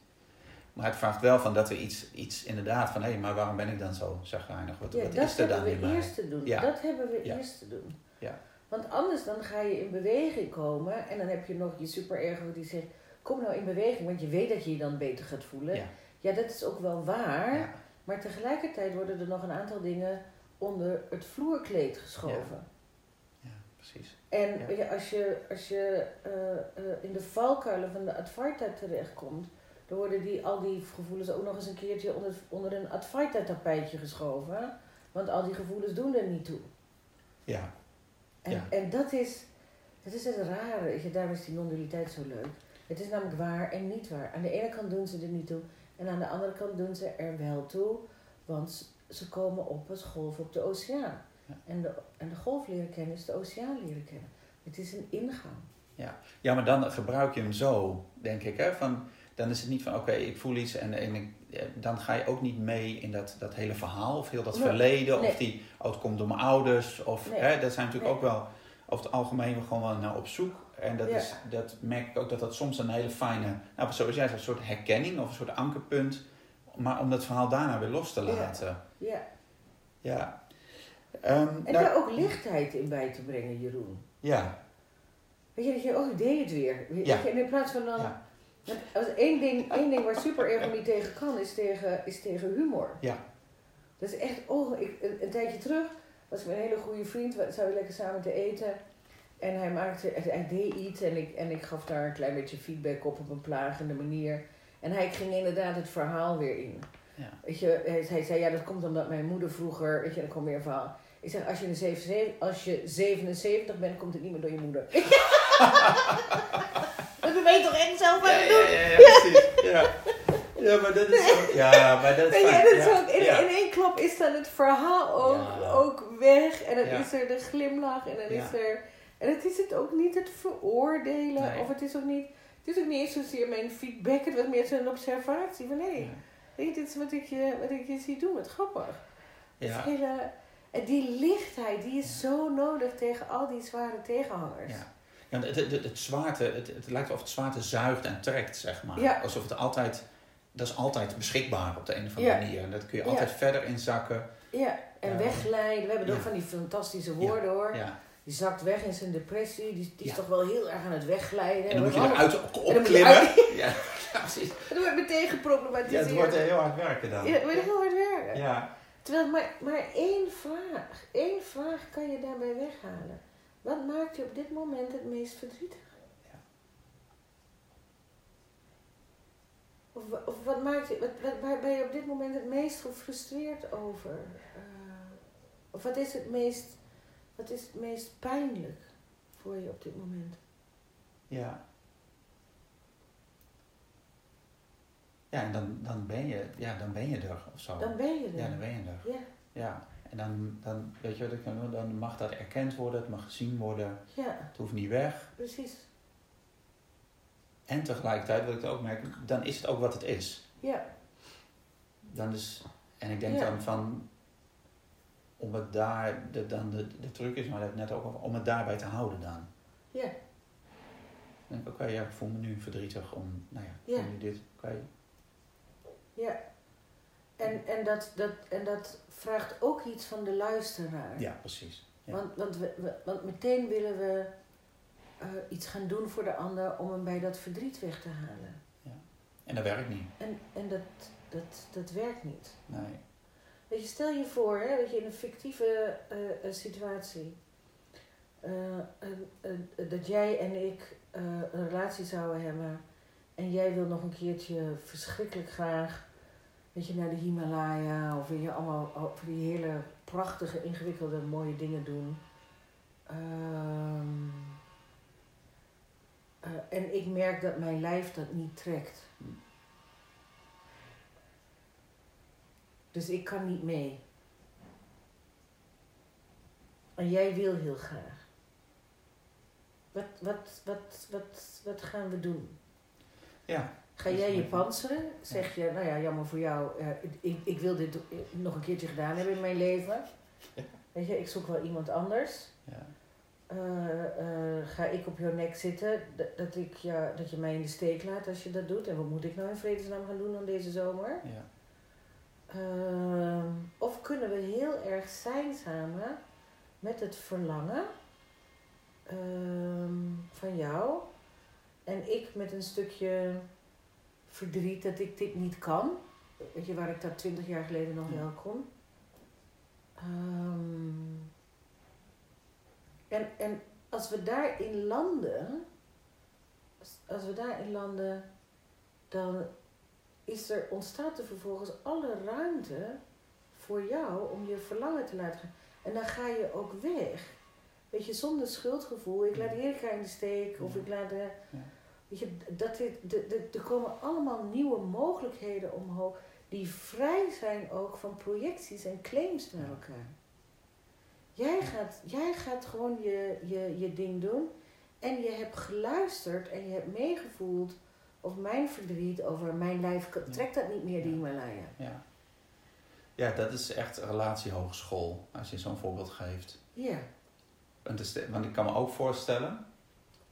Maar het vraagt wel van dat er iets, iets inderdaad van, hé, maar waarom ben ik dan zo chagrijnig? Wat, ja wat is er dan hebben in we mij? eerst te doen. Ja. Dat hebben we Ja. eerst te doen. Ja. Want anders dan ga je in beweging komen en dan heb je nog je super die zegt, kom nou in beweging, want je weet dat je je dan beter gaat voelen. Ja. Ja, dat is ook wel waar, maar tegelijkertijd worden er nog een aantal dingen onder het vloerkleed geschoven. ja, precies. En Ja. als je, als je eh, eh, in de valkuilen van de Advaita terechtkomt, dan worden die, al die gevoelens ook nog eens een keertje onder, onder een Advaita tapijtje geschoven. Want al die gevoelens doen er niet toe. Ja, En, Ja. en dat is, dat is het rare, daarom is die non-dualiteit zo leuk. Het is namelijk waar en niet waar. Aan de ene kant doen ze er niet toe en aan de andere kant doen ze er wel toe, want ze komen op als golf op de oceaan. Ja. En, de, en de golf leren kennen is de oceaan leren kennen. Het is een ingang. Ja, maar dan gebruik je hem zo, denk ik. Hè? Van, dan is het niet van, oké, ik voel iets en, en ik, dan ga je ook niet mee in dat, dat hele verhaal of heel dat Nee, verleden. nee. Of die, oh, het komt door mijn ouders. Of, Nee. hè, dat zijn natuurlijk ook wel over het algemeen gewoon wel naar op zoek. En dat, Ja. is, dat merk ik ook dat dat soms een hele fijne, nou, zoals jij zegt, een soort herkenning of een soort ankerpunt. Maar om dat verhaal daarna weer los te laten. Ja. Ja. Ehm, En nou, daar ook lichtheid in bij te brengen, Jeroen. ja. Weet je, dat je, oh, ik deed het weer. Ja. je, in plaats van dan... Ja. Één, ding, één ding waar super ego niet tegen kan, is tegen, is tegen humor. Ja. Dat is echt, oh, ik, een, een tijdje terug was ik met een hele goede vriend, we zouden lekker samen te eten. En hij maakte, hij deed iets en ik, en ik gaf daar een klein beetje feedback op op een plagende manier. En hij ging inderdaad het verhaal weer in. Ja. Weet je, hij, hij zei, ja, dat komt omdat mijn moeder vroeger, weet je, dan kwam weer een verhaal. Ik zeg, als je, een 77, als je 77 bent, komt het niet meer door je moeder. dat ben je toch echt zelf aan Ja, het ja, doen? ja, ja, precies. Ja. ja, maar dat is ook... Ja, maar dat is Weet Ja, ook, in, ja. in één klap is dan het verhaal ook, Ja. ook weg. En dan Ja. is er de glimlach. En dan Ja. is er... En het is het ook niet het veroordelen. Nee. Of het is ook niet... Het is ook niet eens zozeer mijn feedback. Het was meer zo'n observatie. Van hé, hey, je, dit is wat ik je, wat ik je zie doen. Wat grappig. Het Ja. hele, en die lichtheid, die is zo nodig tegen al die zware tegenhangers. Ja. Ja, het, het, het, het zwaarte, het, het lijkt wel of het zwaarte zuigt en trekt, zeg maar. Ja. Alsof het altijd, dat is altijd beschikbaar op de een of andere Ja. manier. En dat kun je Ja. altijd verder inzakken. Ja, en Ja. wegglijden. We hebben Ja. ook van die fantastische woorden hoor. Ja. Die zakt weg in zijn depressie. Die, die is Ja. toch wel heel erg aan het wegglijden. En dan moet je eruit En dan opklimmen. Ja, ja, precies. Dat wordt meteen Ja, geproblematiseerd. het wordt heel hard werken dan. Ja, het wordt heel hard werken. Ja, Terwijl maar, maar één vraag, één vraag kan je daarbij weghalen. Wat maakt je op dit moment het meest verdrietig? Ja. Of, wa- of wat maakt je, wat, wat, waar ben je op dit moment het meest gefrustreerd over? Eh, of wat is het meest, wat is het meest pijnlijk voor je op dit moment? Ja. Ja, en dan, dan, ben je, ja, dan ben je er of zo. Dan ben je er. Ja, dan ben je er. Ja, Ja. En dan, dan, weet je wat ik dan? Dan mag dat erkend worden, het mag gezien worden. ja, Het hoeft niet weg. precies. En tegelijkertijd, wat ik ook merk, dan is het ook wat het is. Ja, Dan is, en ik denk Ja. dan van, om het daar, de, dan de, de truc is, maar dat net ook over, om het daarbij te houden dan. ja, Dan denk ik, oké, ja, ik voel me nu verdrietig om, nou ja, ik Ja. voel nu dit, oké. ja. En, en, dat, dat, en dat vraagt ook iets van de luisteraar. Ja, precies. Ja. Want, want, we, we- want meteen willen we eh, iets gaan doen voor de ander om hem bij dat verdriet weg te halen. En dat werkt niet. En, en dat, dat, dat werkt niet. Nee. Weet je, stel je voor, hè, dat je in een fictieve eh, eh, situatie, eh, dat jij en ik een relatie zouden hebben en jij wil nog een keertje verschrikkelijk graag, weet je, naar de Himalaya of wil je allemaal over die hele prachtige, ingewikkelde, mooie dingen doen. Ehm, eh, en ik merk dat mijn lijf dat niet trekt. Dus ik kan niet mee. En jij wil heel graag. Wat, wat, wat, wat, wat gaan we doen? Ja. Ga jij je panseren? Zeg je, nou ja, jammer voor jou, eh, ik, ik wil dit nog een keertje gedaan hebben in mijn leven. Ja. Weet je, ik zoek wel iemand anders. Ja. Eh, eh, ga ik op jouw nek zitten, dat, dat, ik, ja, dat je mij in de steek laat als je dat doet. En wat moet ik nou in vredesnaam gaan doen dan deze zomer? Ja. Ehm, of kunnen we heel erg zijn samen met het verlangen ehm, van jou en ik met een stukje verdriet dat ik dit niet kan. Weet je, waar ik dat twintig jaar geleden nog wel kon. Ehm, en, en als we daarin landen, als, als we daarin landen, dan is er, ontstaat er vervolgens alle ruimte voor jou om je verlangen te laten gaan. En dan ga je ook weg. Weet je, zonder schuldgevoel. Ik laat Erika in de steek. Of ik laat de... Ja. Weet je, dat dit, de, de, er komen allemaal nieuwe mogelijkheden omhoog. Die vrij zijn ook van projecties en claims naar elkaar. Jij gaat, jij gaat gewoon je, je, je ding doen. En je hebt geluisterd en je hebt meegevoeld of mijn verdriet over mijn lijf trekt dat niet meer, die. Himalaya. Ja. Ja, dat is echt relatiehogeschool, als je zo'n voorbeeld geeft. Ja, Want, is- want ik kan me ook voorstellen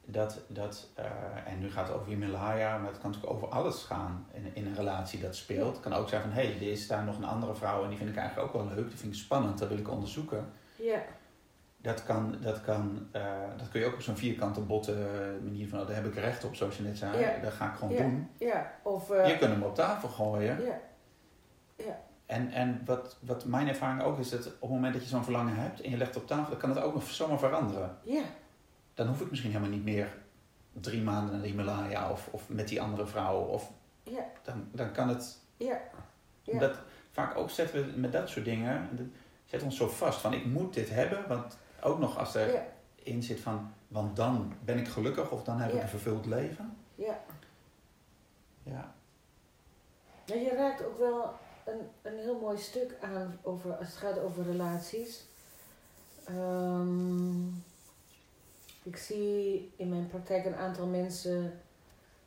dat, dat eh, en nu gaat het over Himalaya, maar het kan natuurlijk over alles gaan in, in een relatie dat speelt. Het kan ook zijn van, hé, hey, er is daar nog een andere vrouw en die vind ik eigenlijk ook wel leuk, die vind ik spannend, dat wil ik onderzoeken. ja, Dat, kan, dat, kan, eh, dat kun je ook op zo'n vierkante botte manier van, oh, daar heb ik recht op, zoals je net zei, Ja. dat ga ik gewoon Ja. doen. ja. Of, eh, Je kunt hem op tafel gooien. ja, En, en wat, wat mijn ervaring ook is, dat op het moment dat je zo'n verlangen hebt en je legt het op tafel, dan kan het ook nog zomaar veranderen. ja, Dan hoef ik misschien helemaal niet meer drie maanden naar de Himalaya of, of met die andere vrouw. Of ja, dan, dan kan het. ja. Ja. Dat, vaak ook zetten we met dat soort dingen, zet ons zo vast van ik moet dit hebben, want ook nog als er ja, in zit van, want dan ben ik gelukkig of dan heb ik een vervuld leven. ja. Ja, je raakt ook wel een, een heel mooi stuk aan over, als het gaat over relaties. Ehm, ik zie in mijn praktijk een aantal mensen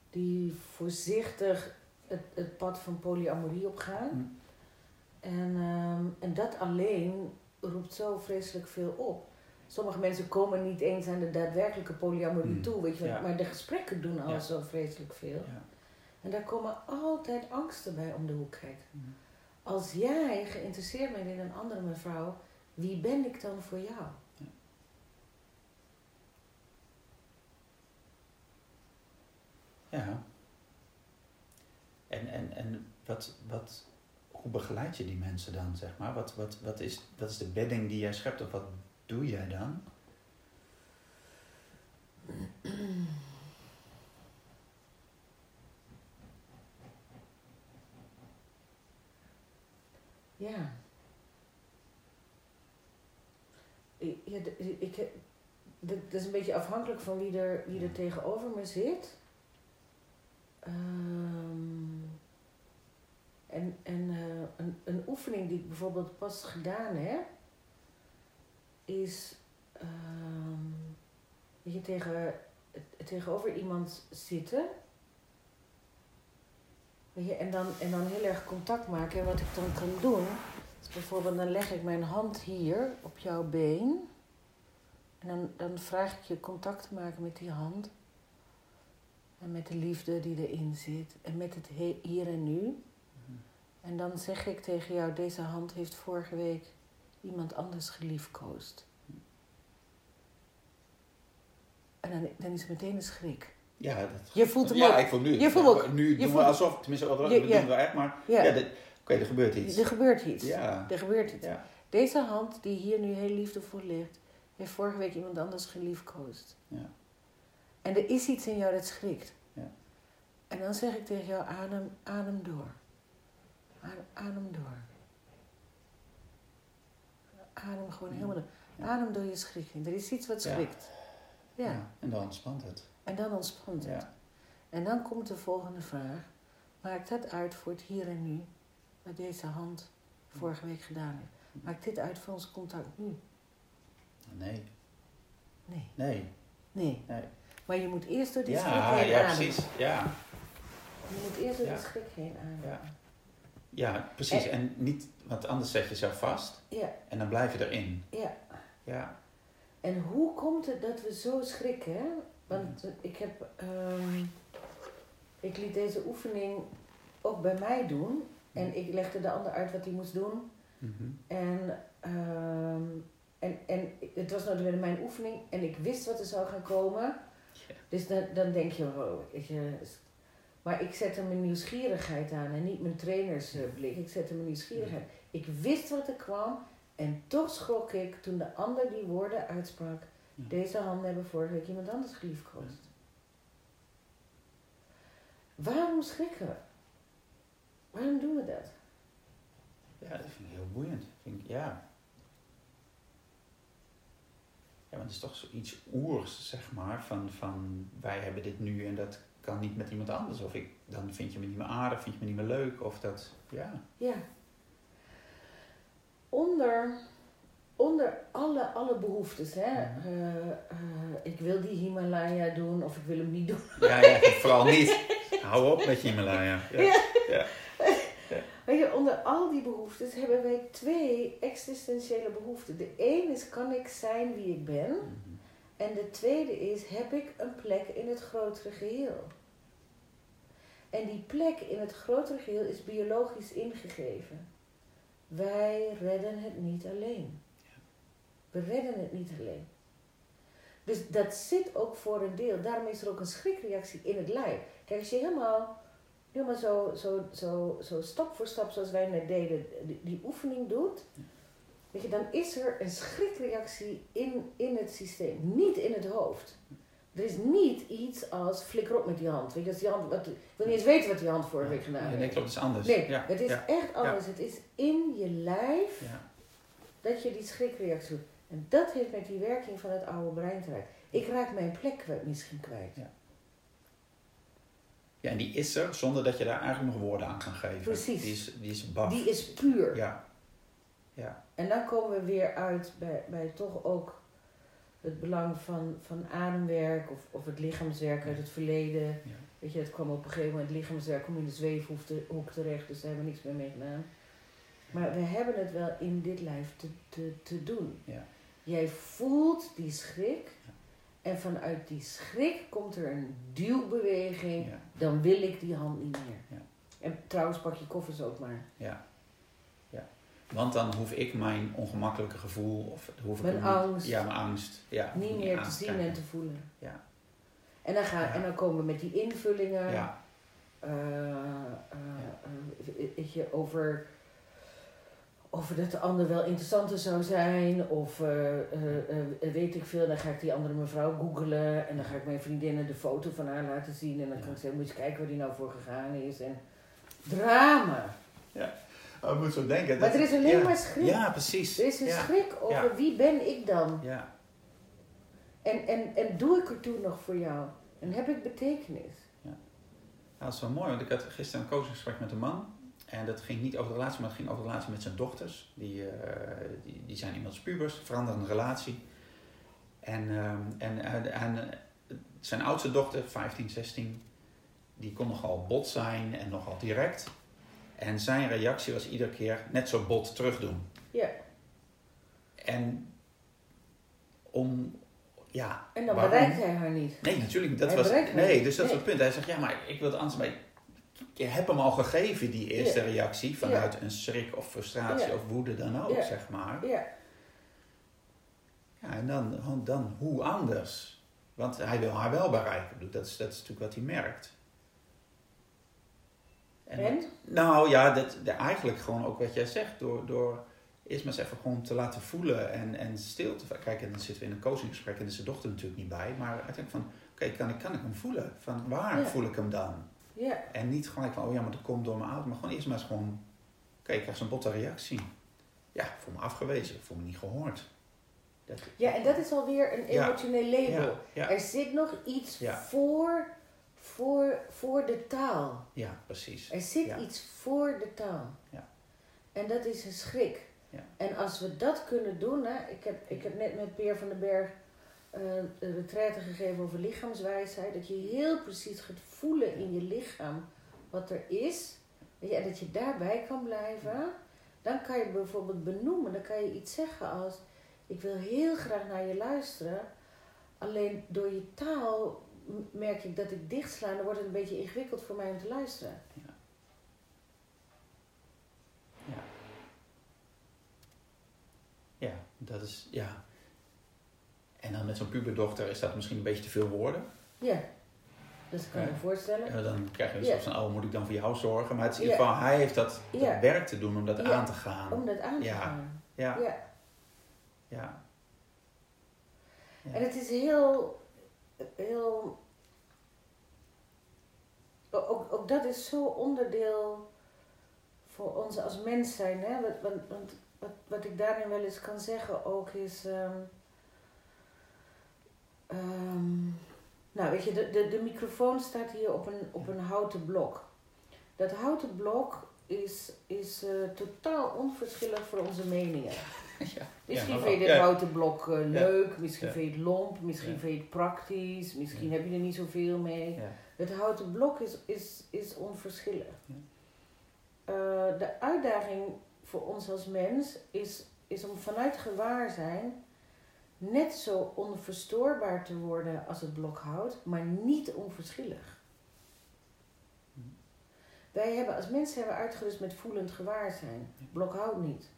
die voorzichtig het, het pad van polyamorie opgaan. Hm. En, ehm, en dat alleen roept zo vreselijk veel op. Sommige mensen komen niet eens aan de daadwerkelijke polyamorie Hmm, toe, weet je ja. Maar de gesprekken doen al Ja. zo vreselijk veel. ja. En daar komen altijd angsten bij om de hoek kijken. Hm. Als jij geïnteresseerd bent in een andere mevrouw, wie ben ik dan voor jou? Ja. En, en, en wat, wat, hoe begeleid je die mensen dan, zeg maar? Wat, wat, wat, is, wat is de bedding die jij schept of wat doe jij dan? Ja. Ja, ik, dat is een beetje afhankelijk van wie er, wie er tegenover me zit. Ehm, en en eh, een, een oefening die ik bijvoorbeeld pas gedaan heb, is dat je tegen, tegenover iemand zitten. Weet je, en, dan, en dan heel erg contact maken. En wat ik dan kan doen, is bijvoorbeeld dan leg ik mijn hand hier op jouw been. En dan, dan vraag ik je contact te maken met die hand. En met de liefde die erin zit. En met het he- hier en nu. En dan zeg ik tegen jou, deze hand heeft vorige week iemand anders geliefkoosd. En dan, dan is het meteen een schrik. Ja, dat, Je voelt hem ja, ook. ik voel nu. Je voelt ook. Nu Je doen voelt- we alsof, tenminste, Je- doen ja. we echt, maar Ja, oké, er gebeurt iets. er gebeurt iets. Ja. Er gebeurt iets. Deze hand die hier nu heel liefdevol ligt, heeft vorige week iemand anders geliefkoosd. Ja. En er is iets in jou dat schrikt. Ja. En dan zeg ik tegen jou, adem, adem door. Adem, adem door. Adem gewoon Ja. helemaal. Ja. Adem door je schrik heen. Er is iets wat Ja. schrikt. Ja. Ja, En dan ontspant het. En dan ontspant het. Ja. En dan komt de volgende vraag. Maakt dat uit voor het hier en nu? Wat deze hand vorige week gedaan heeft. Maakt dit uit voor ons contact nu? Nee, Nee. nee, Nee. nee. Maar je moet eerst door die schrik Ja, heen ja, ademen. precies. Ja, Je moet eerst door Ja. die schrik heen ademen. ja. Ja precies. En niet, want anders zet je jezelf vast Ja, en dan blijf je erin. ja. Ja, En hoe komt het dat we zo schrikken? Want eh, ik heb... ehm, ik liet deze oefening ook bij mij doen. En ik legde de ander uit wat hij moest doen. Mhm. En, ehm, en, en het was nou weer mijn oefening en ik wist wat er zou gaan komen. Dus dan, dan denk je, wow, weet je. Maar ik zette mijn nieuwsgierigheid aan en niet mijn trainersblik. Ik zette mijn nieuwsgierigheid. Ik wist wat er kwam en toch schrok ik toen de ander die woorden uitsprak. Deze handen hebben vorige week iemand anders geliefkoosd. Waarom schrikken we? Waarom doen we dat? ja, dat vind ik heel boeiend. Vind ik, ja. Ja, want het is toch zoiets oers, zeg maar, van, van wij hebben dit nu en dat kan niet met iemand anders. Of ik, dan vind je me niet meer aardig, vind je me niet meer leuk, of dat, ja. Ja. Onder, onder alle, alle behoeftes. Hè? Mhm. Eh, eh, ik wil die Himalaya doen of ik wil hem niet doen. Ja, ja, vooral niet. Hou op met je Himalaya. Ja. Ja. Ja. Weet je, onder al die behoeftes hebben wij twee existentiële behoeften. De een is, kan ik zijn wie ik ben? Mhm. En de tweede is, heb ik een plek in het grotere geheel? En die plek in het grotere geheel is biologisch ingegeven. Wij redden het niet alleen. We redden het niet alleen. Dus dat zit ook voor een deel. Daarom is er ook een schrikreactie in het lijf. Kijk, als je helemaal, helemaal zo, zo, zo, zo stap voor stap, zoals wij net deden, die, die oefening doet, weet je, dan is er een schrikreactie in, in het systeem, niet in het hoofd. Er is niet iets als flikker op met die hand. Weet je, als die hand wat, ik wil niet eens weten wat die hand vorige week gedaan heeft. nee, klopt, het is anders. Nee, ja. het is ja. echt anders. Het is in je lijf Ja. dat je die schrikreactie doet. En dat heeft met die werking van het oude brein te maken. Ik raak mijn plek kwijt- misschien kwijt. ja, en die is er zonder dat je daar eigenlijk nog woorden aan kan geven. Precies. Die is, die is baf. Die is puur. Ja. Ja. En dan komen we weer uit bij, bij toch ook het belang van, van ademwerk of, of het lichaamswerk uit het verleden. Ja. Weet je, het kwam op een gegeven moment, het lichaamswerk kwam in de zweefhoek te- hoek terecht, dus daar hebben we niks meer mee gedaan. Maar we hebben het wel in dit lijf te, te, te doen. Ja. Jij voelt die schrik Ja. en vanuit die schrik komt er een duwbeweging, dan wil ik die hand niet meer. Ja. En trouwens pak je koffers ook maar. Ja. Ja. Want dan hoef ik mijn ongemakkelijke gevoel of hoef ik Mijn hem angst. Ja, mijn angst. Ja, ik niet meer te zien en te voelen. Ja. En dan, gaan, Ja. en dan komen we met die invullingen. Ja. weet je, over Of dat de ander wel interessanter zou zijn. Of eh, weet ik veel. Dan ga ik die andere mevrouw googelen. En dan ga ik mijn vriendinnen de foto van haar laten zien. En dan kan ik zeggen, moet je kijken waar die nou voor gegaan is. En drama. Oh, ik moet zo denken. Maar er is alleen ja. maar schrik. Ja, precies. Er is een ja. schrik over Ja. wie ben ik dan? Ja. En, en, en doe ik er toen nog voor jou? En heb ik betekenis? Ja, dat is wel mooi, want ik had gisteren een coachingsgesprek met een man. En dat ging niet over de relatie, maar het ging over de relatie met zijn dochters. Die, eh, die, die zijn inmiddels pubers, veranderen een relatie. En, ehm, en, eh, en eh, zijn oudste dochter, 15, 16, die kon nogal bot zijn en nogal direct. En zijn reactie was iedere keer net zo bot terugdoen. Ja. En om, ja... En dan waarom? bereikt hij haar niet. Nee, natuurlijk niet. Dat Hij was, nee, dus dat is het punt. Hij zegt, ja, maar ik wil het anders. Maar je hebt hem al gegeven, die eerste Ja. reactie. Vanuit een schrik of frustratie Ja. of woede dan ook, zeg maar. Ja, Ja, en dan, dan, hoe anders? Want hij wil haar wel bereiken. Dat is, dat is natuurlijk wat hij merkt. En? Nou ja, dat, eigenlijk gewoon ook wat jij zegt. Door, door eerst maar eens even gewoon te laten voelen en, en stil te... Kijk, en dan zitten we in een coachinggesprek en is de dochter natuurlijk niet bij. Maar uiteindelijk van, oké, kan, ik, kan ik hem voelen? Van waar Ja. voel ik hem dan? Ja, En niet gelijk van, oh ja, maar dat komt door mijn auto. Maar gewoon eerst maar eens gewoon, oké, ik krijg zo'n botte reactie. Ja, ik voel me afgewezen, ik voel me niet gehoord. Dat, ja, en dat is alweer een Ja. emotioneel label. ja, ja, Er zit nog iets Ja. voor, voor, voor de taal. ja, precies. Er zit Ja. iets voor de taal. Ja. En dat is een schrik. Ja. En als we dat kunnen doen, hè, ik, heb, ik heb net met Peer van den Berg eh een retraite gegeven over lichaamswijsheid, dat je heel precies gaat voelen in je lichaam wat er is, weet je, en dat je daarbij kan blijven, dan kan je bijvoorbeeld benoemen, dan kan je iets zeggen als, ik wil heel graag naar je luisteren, alleen door je taal merk ik dat ik dichtsla en dan wordt het een beetje ingewikkeld voor mij om te luisteren. Ja. Ja, dat is, ja. En dan met zo'n puberdochter is dat misschien een beetje te veel woorden. Ja, dat kan ik Ja. me voorstellen. En dan krijg je een Ja. soort van, oh, moet ik dan voor jou zorgen? Maar het is in Ja. ieder geval, hij heeft dat, dat Ja. werk te doen om dat Ja. aan te gaan. Om dat aan te Ja. gaan. Ja, Ja. ja. Ja. En het is heel, ook, ook dat is zo onderdeel voor ons als mens zijn. Hè? Want, wat, wat ik daarin wel eens kan zeggen ook is, ehm, ehm, nou weet je, de, de, de microfoon staat hier op een, op een houten blok. Dat houten blok is, is eh, totaal onverschillig voor onze meningen. ja. Misschien Ja, vind je ja. houten blok eh, leuk, misschien vind je het lomp, misschien vind je het praktisch, misschien heb je er niet zoveel mee. Het houten blok is, is, is onverschillig. Eh, de uitdaging voor ons als mens is, is om vanuit gewaarzijn net zo onverstoorbaar te worden als het blok hout, maar niet onverschillig. Hm. Wij hebben als mens hebben uitgerust met voelend gewaarzijn. Blok hout niet.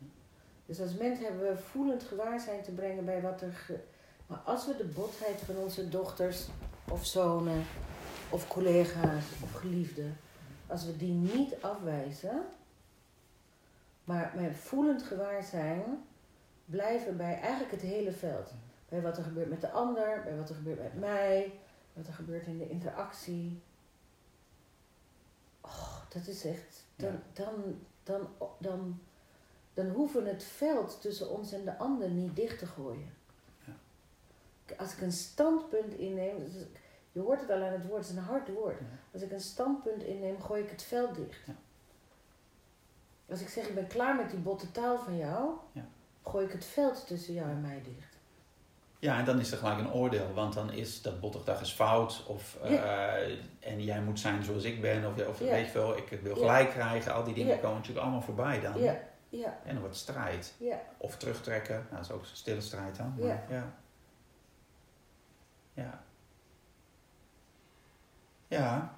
Dus als mens hebben we voelend gewaarzijn te brengen bij wat er. Ge... Maar als we de botheid van onze dochters of zonen of collega's of geliefden, als we die niet afwijzen, maar met voelend gewaarzijn blijven bij eigenlijk het hele veld. Bij wat er gebeurt met de ander, bij wat er gebeurt met mij, wat er gebeurt in de interactie. Oh, dat is echt. Dan, dan, dan, dan, dan hoeven we het veld tussen ons en de ander niet dicht te gooien. Ja. Als ik een standpunt inneem, je hoort het al aan het woord, het is een hard woord. Ja. Als ik een standpunt inneem, gooi ik het veld dicht. Ja. Als ik zeg, ik ben klaar met die botte taal van jou, Ja. gooi ik het veld tussen jou en mij dicht. Ja, en dan is er gelijk een oordeel, want dan is dat bottigdag is fout, of eh, en jij moet zijn zoals ik ben, of, of Ja. weet je wel, ik wil Ja. gelijk krijgen, al die dingen komen natuurlijk allemaal voorbij dan. Ja, ja, En dan wordt strijd. ja. Of terugtrekken, nou, dat is ook een stille strijd dan. Maar, Ja. ja. Ja.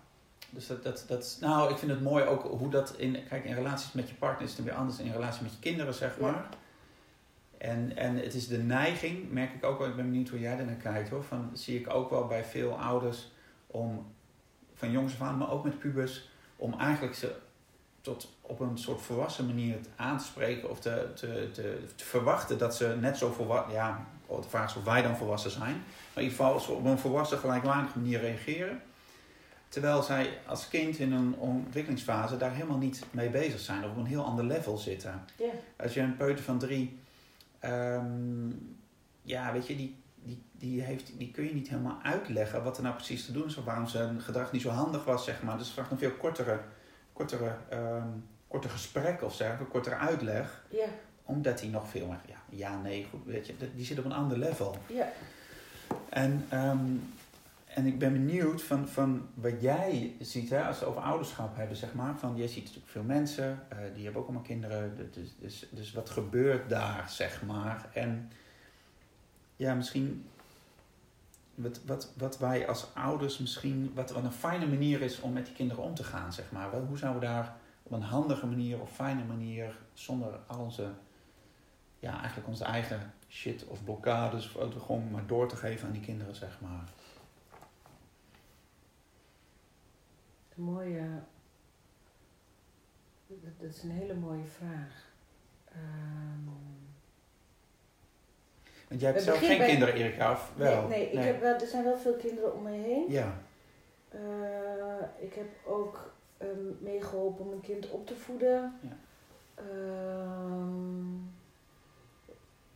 Dus dat, dat, dat, nou, ik vind het mooi ook hoe dat in, kijk, in relaties met je partner is het weer anders dan in relatie met je kinderen, zeg maar. En, en het is de neiging, merk ik ook wel, ik ben benieuwd hoe jij er naar kijkt hoor, van, zie ik ook wel bij veel ouders om, van jongs af aan, maar ook met pubers, om eigenlijk ze tot op een soort volwassen manier aan te spreken of te, te, te, te verwachten dat ze net zo volwassen, ja, de vraag is of wij dan volwassen zijn, maar in ieder geval ze op een volwassen gelijkwaardige manier reageren. Terwijl zij als kind in een ontwikkelingsfase daar helemaal niet mee bezig zijn, of op een heel ander level zitten. Als je een peuter van drie, ehm, ja, weet je, die, die, die, heeft, die kun je niet helemaal uitleggen wat er nou precies te doen is, of waarom zijn gedrag niet zo handig was, zeg maar. Dus het vraagt een veel kortere, kortere, ehm korter gesprek of zeg, een kortere uitleg, Ja, omdat hij nog veel meer, ja, ja, nee, goed, weet je, die zit op een ander level. ja. En, ehm, en ik ben benieuwd van, van wat jij ziet, hè, als we over ouderschap hebben, zeg maar. Van, jij ziet natuurlijk veel mensen, eh, die hebben ook allemaal kinderen. Dus, dus, dus wat gebeurt daar, zeg maar. En ja, misschien wat, wat, wat wij als ouders misschien, wat, een fijne manier is om met die kinderen om te gaan, zeg maar. Hoe zouden we daar op een handige manier of fijne manier, zonder al onze, ja, eigenlijk onze eigen shit of blokkades of gewoon maar door te geven aan die kinderen, zeg maar. Mooie. Dat, dat is een hele mooie vraag. Ehm, Want jij hebt zelf geen bij- kinderen, Erika, of wel? Nee, nee, ik Heb wel, er zijn wel veel kinderen om me heen. Ja, Eh, ik heb ook ehm, meegeholpen om een kind op te voeden. Ja. Ehm,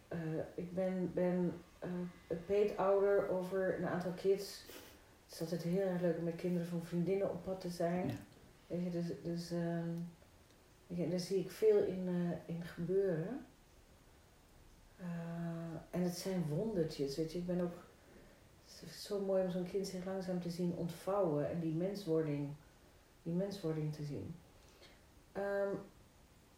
eh, ik ben, ben eh, peetouder over een aantal kids. Het is altijd heel erg leuk om met kinderen van vriendinnen op pad te zijn. Ja. Weet je, dus, dus ehm, daar zie ik veel in, in gebeuren. Eh, en het zijn wondertjes, weet je. Ik ben ook... Zo mooi om zo'n kind zich langzaam te zien ontvouwen en die menswording, die menswording te zien. Ehm,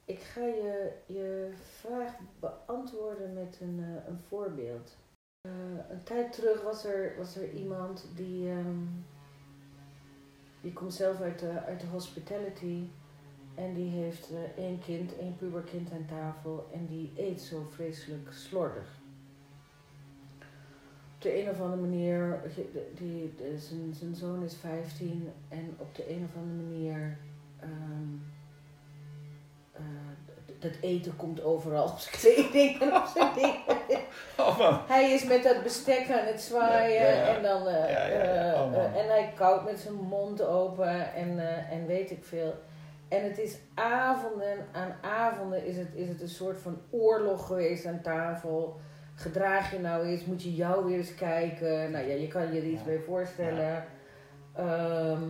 ik ga je, je vraag beantwoorden met een, eh, een voorbeeld. Eh, een tijd terug was er, was er iemand die, ehm, die komt zelf uit de, uit de hospitality en die heeft eh, één kind, één puberkind aan tafel en die eet zo vreselijk slordig. Op de een of andere manier, die, die, zijn, zijn zoon is 15 en op de een of andere manier, ehm, eh, dat eten komt overal op zijn kleding en op zijn. Oh. Hij is met dat bestek aan het zwaaien Ja, ja, ja. en dan eh, Oh, en hij koudt met zijn mond open en, en weet ik veel. En het is avonden aan avonden is het, is het een soort van oorlog geweest aan tafel. Gedraag je nou eens, moet je jou weer eens kijken. Nou ja, je kan je er iets Ja. bij voorstellen. Ehm,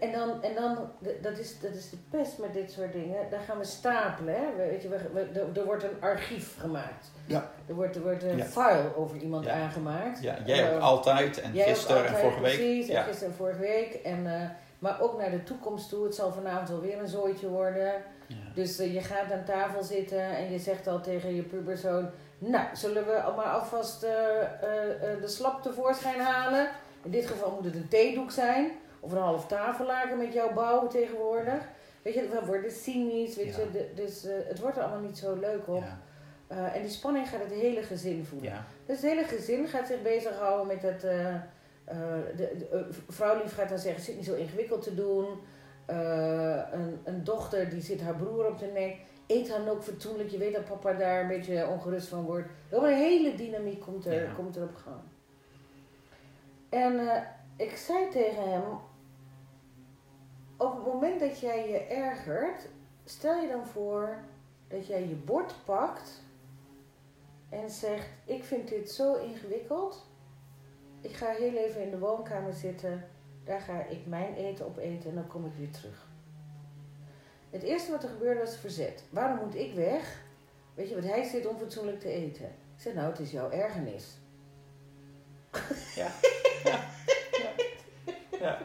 en dan, en dan dat, is, dat is de pest met dit soort dingen. Dan gaan we stapelen. Hè? Weet je, we, we- er, wordt een archief gemaakt. Ja. Er wordt, er wordt een Ja. file over iemand Ja. aangemaakt. Ja, jij ook Eh, altijd en gisteren en vorige week. Precies, en gisteren en vorige week. En, eh, maar ook naar de toekomst toe. Het zal vanavond wel weer een zooitje worden. Ja. Dus eh, je gaat aan tafel zitten en je zegt al tegen je puberzoon... Nou, zullen we maar alvast eh, de slap tevoorschijn halen? In dit geval moet het een theedoek zijn. Of een half tafellaken met jouw bouw tegenwoordig. Weet je, we worden cynisch. Weet Ja. je, de- dus het wordt er allemaal niet zo leuk op. Ja. En die spanning gaat het hele gezin voelen. Dus het hele gezin gaat zich bezighouden met het. Eh de, de, eh, vrouwlief gaat dan zeggen: zit niet zo ingewikkeld te doen. Eh, een, een dochter die zit haar broer op de nek. Eet dan ook fatsoenlijk. Je weet dat papa daar een beetje ongerust van wordt. Een hele dynamiek komt, er, Ja. komt erop gang. En ik zei tegen hem: Op het moment dat jij je ergert, stel je dan voor dat jij je bord pakt en zegt: Ik vind dit zo ingewikkeld. Ik ga heel even in de woonkamer zitten. Daar ga ik mijn eten op eten en dan kom ik weer terug. Het eerste wat er gebeurde was verzet. Waarom moet ik weg? Weet je, want hij zit onfatsoenlijk te eten. Ik zeg: Nou, het is jouw ergernis. Ja. Ja. Ja.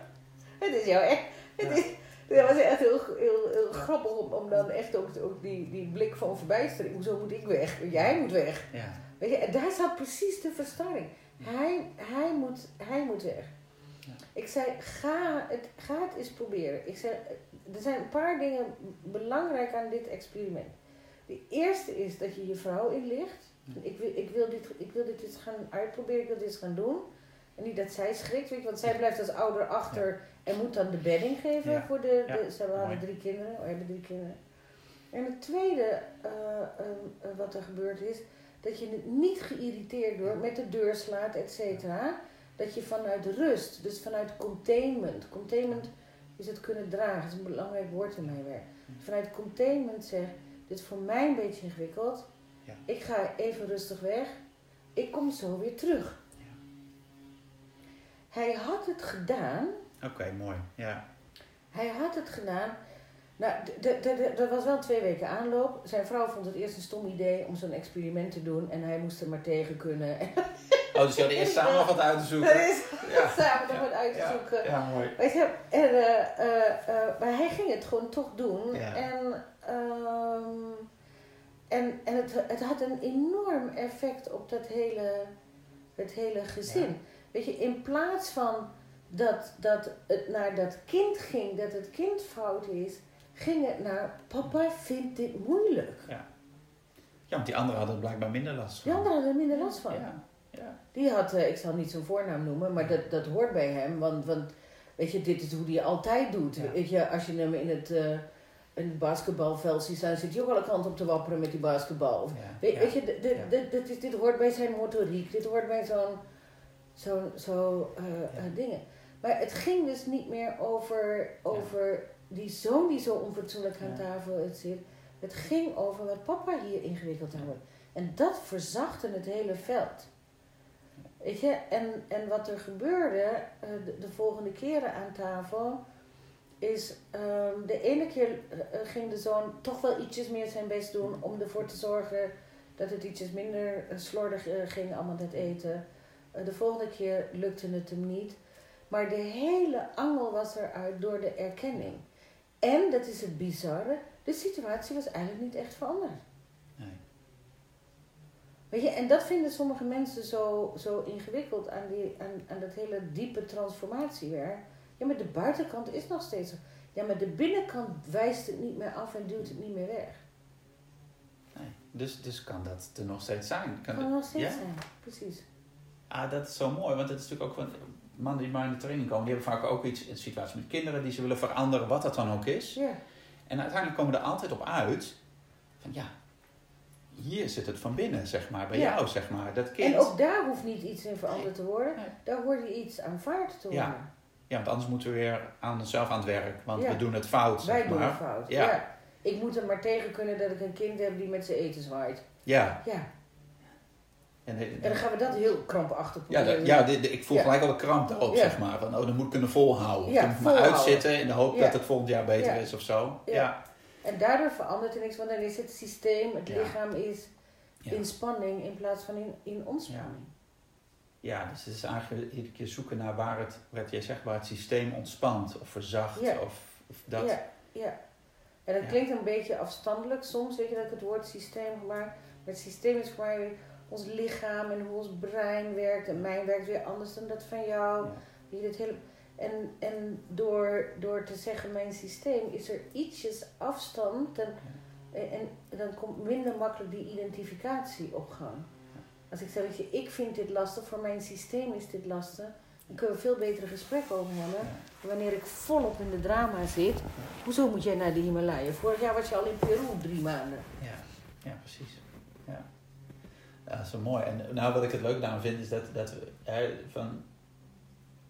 Het is jouw ergernis. Ja. Dat was echt heel, heel, heel grappig om, om dan echt ook, ook die, die blik van verbijstering. Hoezo moet ik weg? Jij moet weg. Ja. Weet je, en daar zat precies de verstarring. Hij, hij, moet, hij moet weg. Ja. Ik zei, ga het, ga het eens proberen. Ik zei, er zijn een paar dingen belangrijk aan dit experiment. De eerste is dat je je vrouw inlicht. Ja. Ik wil, ik, wil dit, ik wil dit eens gaan uitproberen, ik wil dit eens gaan doen. En niet dat zij schrikt, weet je, want zij blijft als ouder achter en moet dan de bedding geven voor de, de ze hadden drie kinderen, we hebben drie kinderen. En het tweede eh, ehm, eh, wat er gebeurd is, dat je niet geïrriteerd wordt met de deur slaat, et cetera. Dat je vanuit rust, dus vanuit containment. Containment is het kunnen dragen, dat is een belangrijk woord in mijn werk. Vanuit containment zeg, dit is voor mij een beetje ingewikkeld. Ja. Ik ga even rustig weg. Ik kom zo weer terug. Ja. Hij had het gedaan. Oké, mooi. Ja. Hij had het gedaan. Nou, d- d- d- er was wel twee weken aanloop. Zijn vrouw vond het eerst een stom idee om zo'n experiment te doen. En hij moest er maar tegen kunnen. Oh, dus je had eerst samen nog wat uit te zoeken. Dat is Ja. samen nog wat uit te Ja. zoeken. Ja, mooi. Weet je, en, eh, eh, eh, maar hij ging het gewoon toch doen. Ja. En, ehm, en, en het, het had een enorm effect op dat hele, het hele gezin. Ja. Weet je, in plaats van dat, dat het naar dat kind ging, dat het kind fout is, ging het naar papa vindt dit moeilijk. Ja, want die anderen hadden er blijkbaar minder last van. Die anderen hadden er minder last van. Ja, ja. Die had, eh, ik zal niet zijn voornaam noemen, maar dat, dat hoort bij hem. Want, want weet je, dit is hoe hij altijd doet. Ja. Weet je, als je hem in het, in het basketbalveld ziet staan, zit hij ook alle kanten op te wapperen met die basketbal. Ja, Weet, ja. weet je, dit, dit, Ja. dit, dit, is- dit hoort bij zijn motoriek. Dit hoort bij zo'n zo, zo, Ja. eh, dingen. Maar het ging dus niet meer over, over die zoon die zo onfatsoenlijk aan tafel zit. Het ging over wat papa hier ingewikkeld aan wordt. En dat verzachtte het hele veld. Weet je, en, en wat er gebeurde eh, de, de volgende keren aan tafel, is ehm, de ene keer eh, eh, ging de zoon toch wel ietsjes meer zijn best doen om ervoor te zorgen dat het ietsjes minder slordig ging, allemaal het eten. De volgende keer lukte het hem niet. Maar de hele angel was eruit door de erkenning. En, dat is het bizarre, de situatie was eigenlijk niet echt veranderd. Nee. Weet je, en dat vinden sommige mensen zo, zo ingewikkeld aan, die, aan, aan dat hele diepe transformatiewerk. Ja, maar de buitenkant is nog steeds. Ja, maar de binnenkant wijst het niet meer af en duwt het niet meer weg. nee. Dus, dus kan dat er nog steeds zijn? Kan Kan er nog steeds ja? zijn, precies. Ah, dat is zo mooi, want het is natuurlijk ook van mannen die bij in de training komen, die hebben vaak ook iets, een situatie met kinderen die ze willen veranderen, wat dat dan ook is. Ja, En uiteindelijk komen we er altijd op uit van ja, hier zit het van binnen, zeg maar, bij Ja. jou, zeg maar. Dat kind. en ook daar hoeft niet iets in veranderd te worden. Nee. Daar hoort iets aanvaard te worden. Ja, Ja, want anders moeten we weer aan onszelf aan het werk, want Ja. we doen het fout, zeg Wij doen maar. het fout. Ja. Ja. Ik moet er maar tegen kunnen dat ik een kind heb die met zijn eten zwaait. Ja. Ja, En, en dan gaan we dat heel krampachtig ja, dat- ja ik voel Ja. gelijk al de kramp erop, Ja. zeg maar. Van, oh, dan moet ik kunnen volhouden. Ja, dan moet ik maar uitzitten in de hoop dat het volgend jaar beter is of zo. Ja. Ja. En daardoor verandert er niks, want dan is het systeem, het lichaam is in spanning in plaats van in, in ontspanning. Ja, dus het is eigenlijk iedere keer zoeken naar waar het, wat jij zegt, waar het systeem ontspant of verzacht of, of dat. Ja, ja. En dat klinkt een beetje afstandelijk soms, weet je dat ik het woord systeem gebruik. Maar het systeem is voor mij ons lichaam en hoe ons brein werkt. En mijn werkt weer anders dan dat van jou. Ja. Dit hele... En, en door, door te zeggen mijn systeem is er ietsjes afstand. En, en, en dan komt minder makkelijk die identificatie op gang. Als ik zeg, weet je, ik vind dit lastig, voor mijn systeem is dit lastig. Dan kunnen we veel betere gesprekken over hebben. Wanneer ik volop in de drama zit. Hoezo moet jij naar de Himalaya? Vorig jaar was je al in Peru drie maanden. Ja, ja precies. Ja. dat is wel mooi. En nou, wat ik het leuk daaraan vind, is dat, dat hè, van,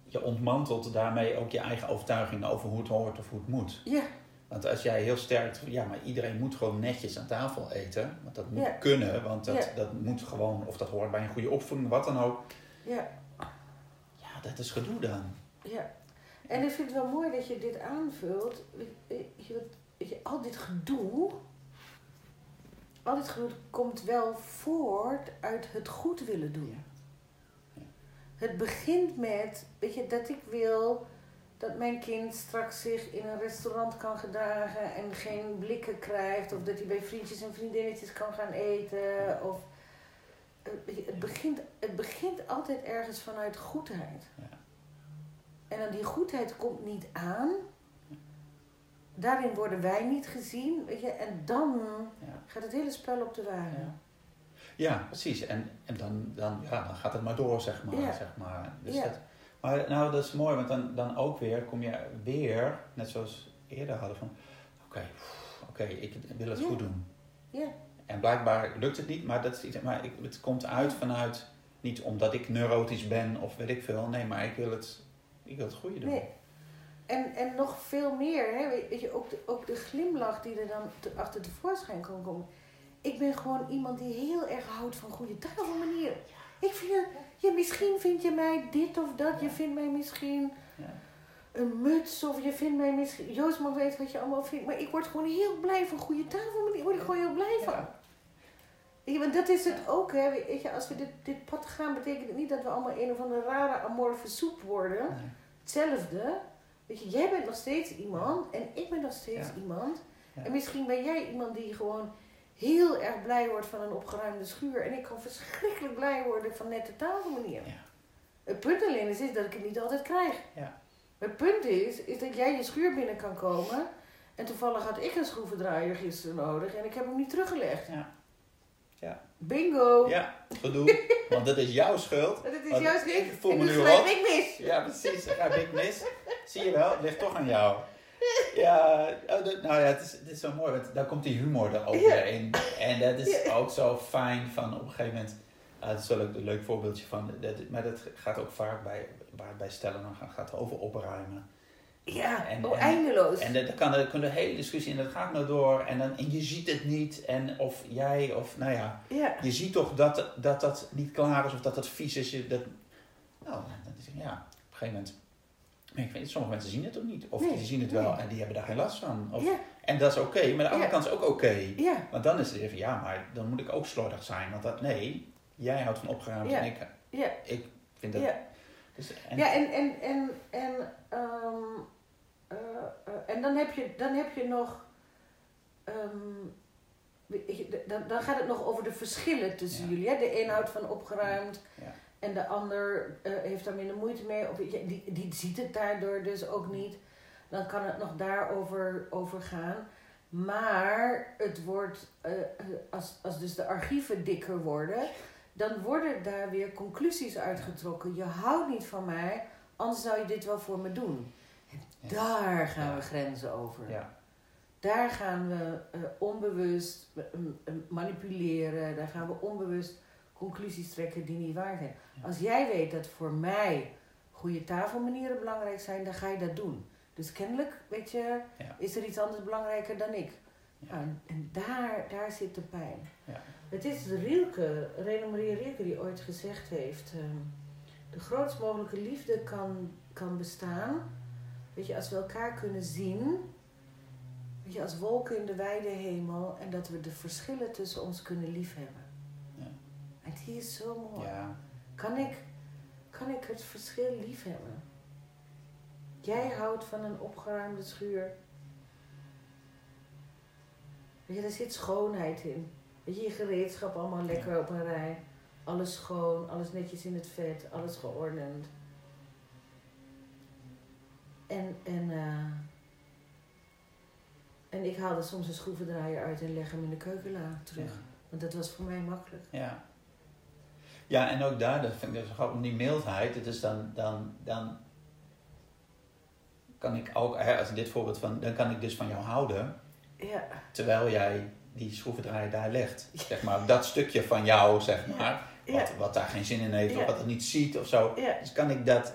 je ontmantelt daarmee ook je eigen overtuigingen over hoe het hoort of hoe het moet. Ja, Want als jij heel sterk, ja, maar iedereen moet gewoon netjes aan tafel eten. Want dat moet Ja. kunnen, want dat, Ja. dat moet gewoon, of dat hoort bij een goede opvoeding, wat dan ook. ja, Ja, dat is gedoe dan. ja. En ik vind het wel mooi dat je dit aanvult. Je, je, al dit gedoe. Al dit gedoe komt wel voort uit het goed willen doen. Het begint met, weet je, dat ik wil dat mijn kind straks zich in een restaurant kan gedragen en geen blikken krijgt. Of dat hij bij vriendjes en vriendinnetjes kan gaan eten. Of, eh, het, begint, het begint altijd ergens vanuit goedheid. Ja. En dan die goedheid komt niet aan. Daarin worden wij niet gezien. Weet je, en dan Ja. gaat het hele spel op de wagen. Ja. Ja, precies. En, en dan, dan, ja, dan gaat het maar door, zeg maar. Ja. Zeg maar. Dus Ja. dat, maar nou, dat is mooi, want dan, dan ook weer kom je weer, net zoals eerder hadden, van oké, oké, ik wil het goed doen. Ja. En blijkbaar lukt het niet, maar, dat is iets, maar ik, het komt uit vanuit, niet omdat ik neurotisch ben of weet ik veel, nee, maar ik wil het, ik wil het goede doen. Nee. En, en nog veel meer, hè? weet je, ook de, ook de glimlach die er dan te- achter tevoorschijn kan komen. Ik ben gewoon iemand die heel erg houdt van goede tafelmanieren. Ik vind ja, misschien vind je mij dit of dat, je vindt mij misschien een muts of je vindt mij misschien, Joost mag weten wat je allemaal vindt, maar ik word gewoon heel blij van goede tafelmanieren. Word ik gewoon heel blij van. Ja. Want dat is het ook, hè. Weet je, als we dit, dit pad gaan, betekent het niet dat we allemaal een of andere rare amorfe soep worden. Nee. Hetzelfde. Weet je, jij bent nog steeds iemand en ik ben nog steeds Ja. iemand. Ja. En misschien ben jij iemand die gewoon heel erg blij wordt van een opgeruimde schuur. En ik kan verschrikkelijk blij worden van nette tafelmanieren. Ja. Het punt alleen is, is dat ik het niet altijd krijg. Ja. Het punt is, is dat jij je schuur binnen kan komen. En toevallig had ik een schroevendraaier gisteren nodig en ik heb hem niet teruggelegd. Ja. Bingo! Ja, gedoe, want dat is jouw schuld. Het is Want juist ik voel me nu rot. ik mis. Ja, precies. Dan ga ik mis. Zie je wel, het ligt toch aan jou. Ja, oh, dat- nou ja, het is, het is zo mooi, want daar komt die humor er ook weer in. En dat is ook zo fijn van op een gegeven moment. ah, dat is wel een leuk voorbeeldje van. Dat, maar dat gaat ook vaak bij, het bij stellen dan gaat, gaat over opruimen. Ja, En- oh, en- eindeloos. En dat kan, er kunnen de hele discussie en dat gaat nou door. En, dan, en je ziet het niet. En of jij, of nou ja, ja. je ziet toch dat dat, dat niet klaar is of dat dat vies is. Je, dat, nou, dan is ja, op een gegeven moment. Maar ik weet, sommige mensen zien het ook niet. Of Nee, die zien het wel nee. en die hebben daar geen last van. Of, ja, En dat is oké, maar de andere kant is ook oké. ja, Want dan is het even, ja, maar dan moet ik ook slordig zijn. Want dat, nee, jij houdt van opgeruimd en ik, ja. ik vind dat... ja. Dus, en, Ja, en, en, en, en, ehm, eh, eh, en dan, heb je, dan heb je nog. ehm, dan, dan gaat het nog over de verschillen tussen Ja. jullie. Hè? De een houdt van opgeruimd Ja. en de ander eh, heeft daar minder moeite mee. Of, die, die ziet het daardoor dus ook niet. Dan kan het nog daarover over gaan. Maar het wordt, als, als dus de archieven dikker worden, dan worden daar weer conclusies uitgetrokken. Je houdt niet van mij, anders zou je dit wel voor me doen. Daar gaan we grenzen over. ja, Daar gaan we eh, onbewust eh, manipuleren. Daar gaan we onbewust conclusies trekken die niet waar zijn. Ja. Als jij weet dat voor mij goede tafelmanieren belangrijk zijn, dan ga je dat doen. Dus kennelijk, weet je, Ja. is er iets anders belangrijker dan ik. Ja. Nou, en en daar, daar zit de pijn. Ja. Het is Rielke, Renemarie Rielke, die ooit gezegd heeft... ehm, de grootst mogelijke liefde kan, kan bestaan... Weet je, als we elkaar kunnen zien... Weet je, als wolken in de wijde hemel... en dat we de verschillen tussen ons kunnen liefhebben. Ja. En die is zo mooi. ja, Kan ik, kan ik het verschil liefhebben? Jij houdt van een opgeruimde schuur. Weet je, daar zit schoonheid in. Weet je, je gereedschap allemaal lekker op een rij. Alles schoon, alles netjes in het vet, alles geordend. En, en, eh, en ik haalde soms een schroevendraaier uit en leg hem in de keukenla terug. Ja. Want dat was voor mij makkelijk. Ja. Ja, en ook daar, dat vind ik dus grappig, die mildheid, het is dan, dan, dan kan ik ook, hè, als in dit voorbeeld van, dan kan ik dus van jou houden, Ja, terwijl jij die schroevendraaier daar legt. Zeg maar, dat stukje van jou, zeg maar, ja, wat, wat daar geen zin in heeft, of wat het niet ziet of zo. Dus kan ik dat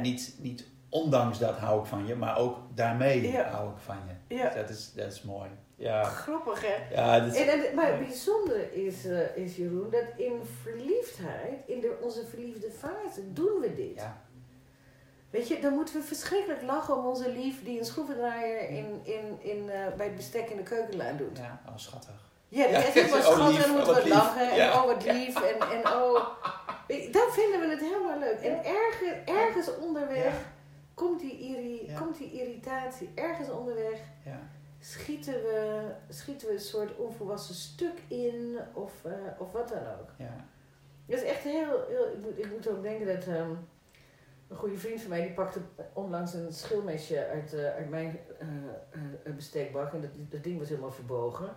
niet, niet ondanks dat hou ik van je, maar ook daarmee Ja. hou ik van je. ja. Dus dat is, dat is mooi. Ja, Grappig hè? ja dat is, En, en, maar het bijzondere is, eh, is, Jeroen, dat in verliefdheid, in de, onze verliefde fase, doen we dit. ja, Weet je, dan moeten we verschrikkelijk lachen om onze lief die een schroevendraaier in, in, in, eh, bij het bestek in de keukenlaan doet. ja, oh schattig. Ja, die Ja, is helemaal oh, schattig en moeten oh, we lachen en oh wat lief en, en oh... Dan vinden we het helemaal leuk. En ergens, ergens onderweg Ja. Komt, die irri, Ja. komt die irritatie. Ergens onderweg Ja, schieten we, schieten we een soort onvolwassen stuk in of, eh, of wat dan ook. ja, Dat is echt heel, heel ik, moet, ik moet ook denken dat ehm, een goede vriend van mij die pakte onlangs een schilmesje uit, eh, uit mijn eh, eh, bestekbak en dat, dat ding was helemaal verbogen.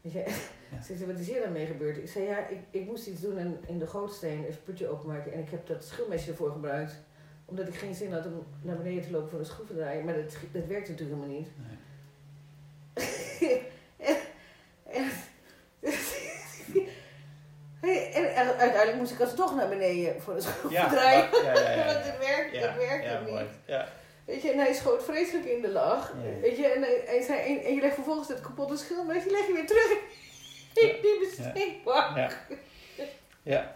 Weet je, Ja. ze zei, wat is hier dan mee gebeurd? Ik zei, ja, ik, ik moest iets doen in, in de gootsteen, even putje openmaken. En ik heb dat schilmesje ervoor gebruikt. Omdat ik geen zin had om naar beneden te lopen voor een schroevendraaier. Maar dat, dat werkt natuurlijk helemaal niet. Nee. en, en, en, en uiteindelijk moest ik alsnog naar beneden voor een Ja, schroevendraaier. maar- ja, ja, ja, Want het werkt, ja, het werkt ja, niet. mooi. Ja. Weet je, en hij schoot vreselijk in de lach. Weet je, en hij, zei, en, en je legt vervolgens het kapotte schilmesje leg je weer terug. Ik niet beschikbaar. Ja. Ja.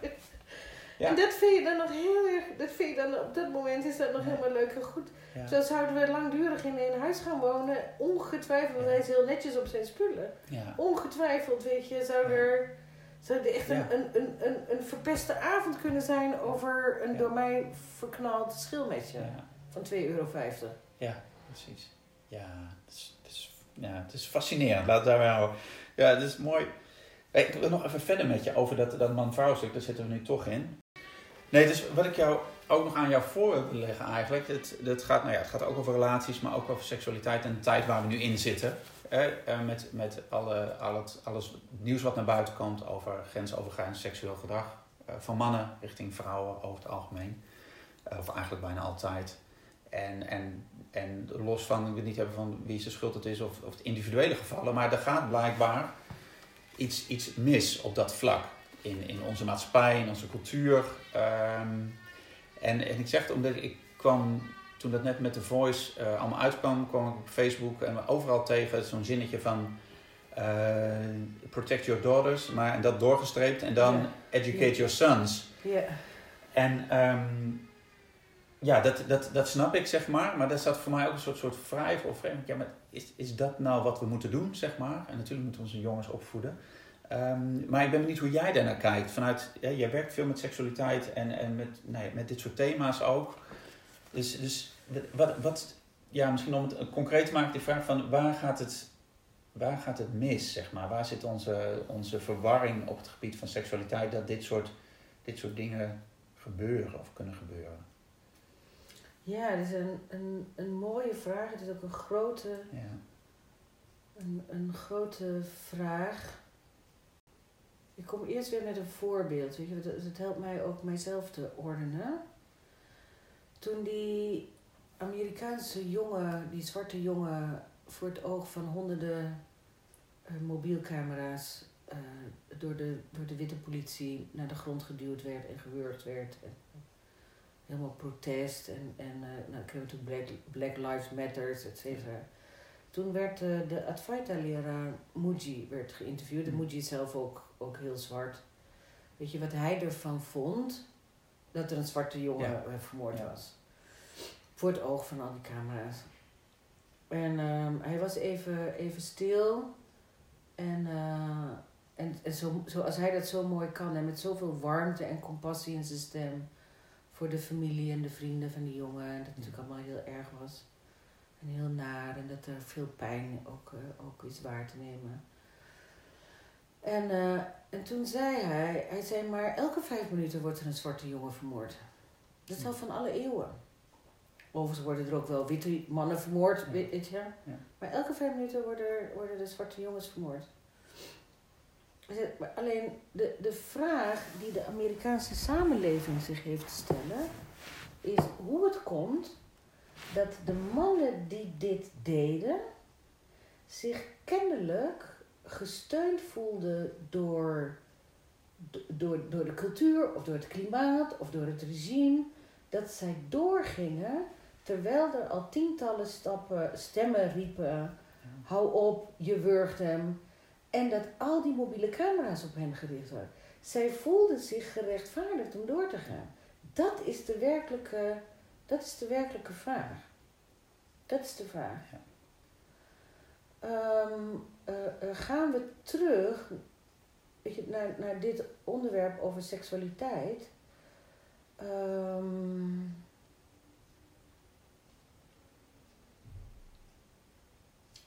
Ja. En dat vind je dan nog heel erg, dat vind je dan op dat moment is dat nog Ja. helemaal leuk en goed. Ja. Zo zouden we langdurig in een huis gaan wonen, ongetwijfeld, hij is heel netjes op zijn spullen. Ongetwijfeld, weet je, zou er, zou er echt een, een, een, een, een verpeste avond kunnen zijn over een door mij verknald schilmesje Ja. van 2,50 euro. Ja, precies. Ja, het is, het is, ja, het is fascinerend. Laat daarbij houden. Ja, het is mooi. Ik wil nog even verder met je over dat, dat man-vrouw stuk. Daar zitten we nu toch in. Nee, dus wat ik jou ook nog aan jou voor wil leggen eigenlijk. Het, het, gaat, nou ja, het gaat ook over relaties, maar ook over seksualiteit en de tijd waar we nu in zitten. Eh, met met alle, al het, alles nieuws wat naar buiten komt over grensoverschrijdend seksueel gedrag. eh, van mannen richting vrouwen over het algemeen. Eh, of eigenlijk bijna altijd. En, en, en los van, wil niet hebben van wie zijn schuld het is of, of het individuele gevallen, maar er gaat blijkbaar iets, iets mis op dat vlak. In, in onze maatschappij, in onze cultuur. Ehm, en, en ik zeg het omdat ik kwam, toen dat net met The Voice eh, allemaal uitkwam, kwam ik op Facebook en overal tegen zo'n zinnetje van eh, protect your daughters, maar en dat doorgestreept en dan educate your sons. Ja. En ehm, ja, dat, dat, dat snap ik, zeg maar. Maar daar staat voor mij ook een soort, soort wrijf of vreemd. Ja, maar is, is dat nou wat we moeten doen, zeg maar? En natuurlijk moeten we onze jongens opvoeden. Ehm, maar ik ben benieuwd hoe jij daarnaar kijkt. Vanuit, ja, jij werkt veel met seksualiteit en, en met, met dit soort thema's ook. Dus, dus wat, wat, ja, misschien om het concreet te maken, die vraag van waar gaat het, waar gaat het mis, zeg maar? Waar zit onze, onze verwarring op het gebied van seksualiteit dat dit soort, dit soort dingen gebeuren of kunnen gebeuren? Ja, het is een, een, een mooie vraag. Het is ook een grote, Ja, een, een grote vraag. Ik kom eerst weer met een voorbeeld. Weet je, het, het helpt mij ook mijzelf te ordenen. Toen die Amerikaanse jongen, die zwarte jongen, voor het oog van honderden eh, mobielcamera's eh, door, de, door de witte politie naar de grond geduwd werd en gewurgd werd. Helemaal protest en, en eh nou, natuurlijk Black, Black Lives Matters, et cetera. Toen werd eh, de Advaita-leraar Muji werd geïnterviewd. En Muji is zelf ook, ook heel zwart. Weet je wat hij ervan vond? Dat er een zwarte jongen Ja. eh, vermoord Ja. was. Voor het oog van al die camera's. En ehm, hij was even, even stil. En, eh, en, en zo, zoals hij dat zo mooi kan. En met zoveel warmte en compassie in zijn stem. Voor de familie en de vrienden van die jongen. En dat het natuurlijk allemaal heel erg was. En heel naar. En dat er veel pijn ook, eh, ook is waar te nemen. En, eh, en toen zei hij, hij zei maar elke vijf minuten wordt er een zwarte jongen vermoord. Dat is al van alle eeuwen. Overigens worden er ook wel witte mannen vermoord, weet je. Ja. Maar elke vijf minuten worden, er- worden er zwarte jongens vermoord. Alleen de, de vraag die de Amerikaanse samenleving zich heeft te stellen, is hoe het komt dat de mannen die dit deden, zich kennelijk gesteund voelden door, door, door de cultuur of door het klimaat of door het regime, dat zij doorgingen terwijl er al tientallen stappen, stemmen riepen: hou op, je wurgt hem. En dat al die mobiele camera's op hen gericht waren. Zij voelden zich gerechtvaardigd om door te gaan. Dat is de werkelijke, dat is de werkelijke vraag. Dat is de vraag. Ja. Ehm, eh, eh, gaan we terug weet je, naar, naar dit onderwerp over seksualiteit? Ehm,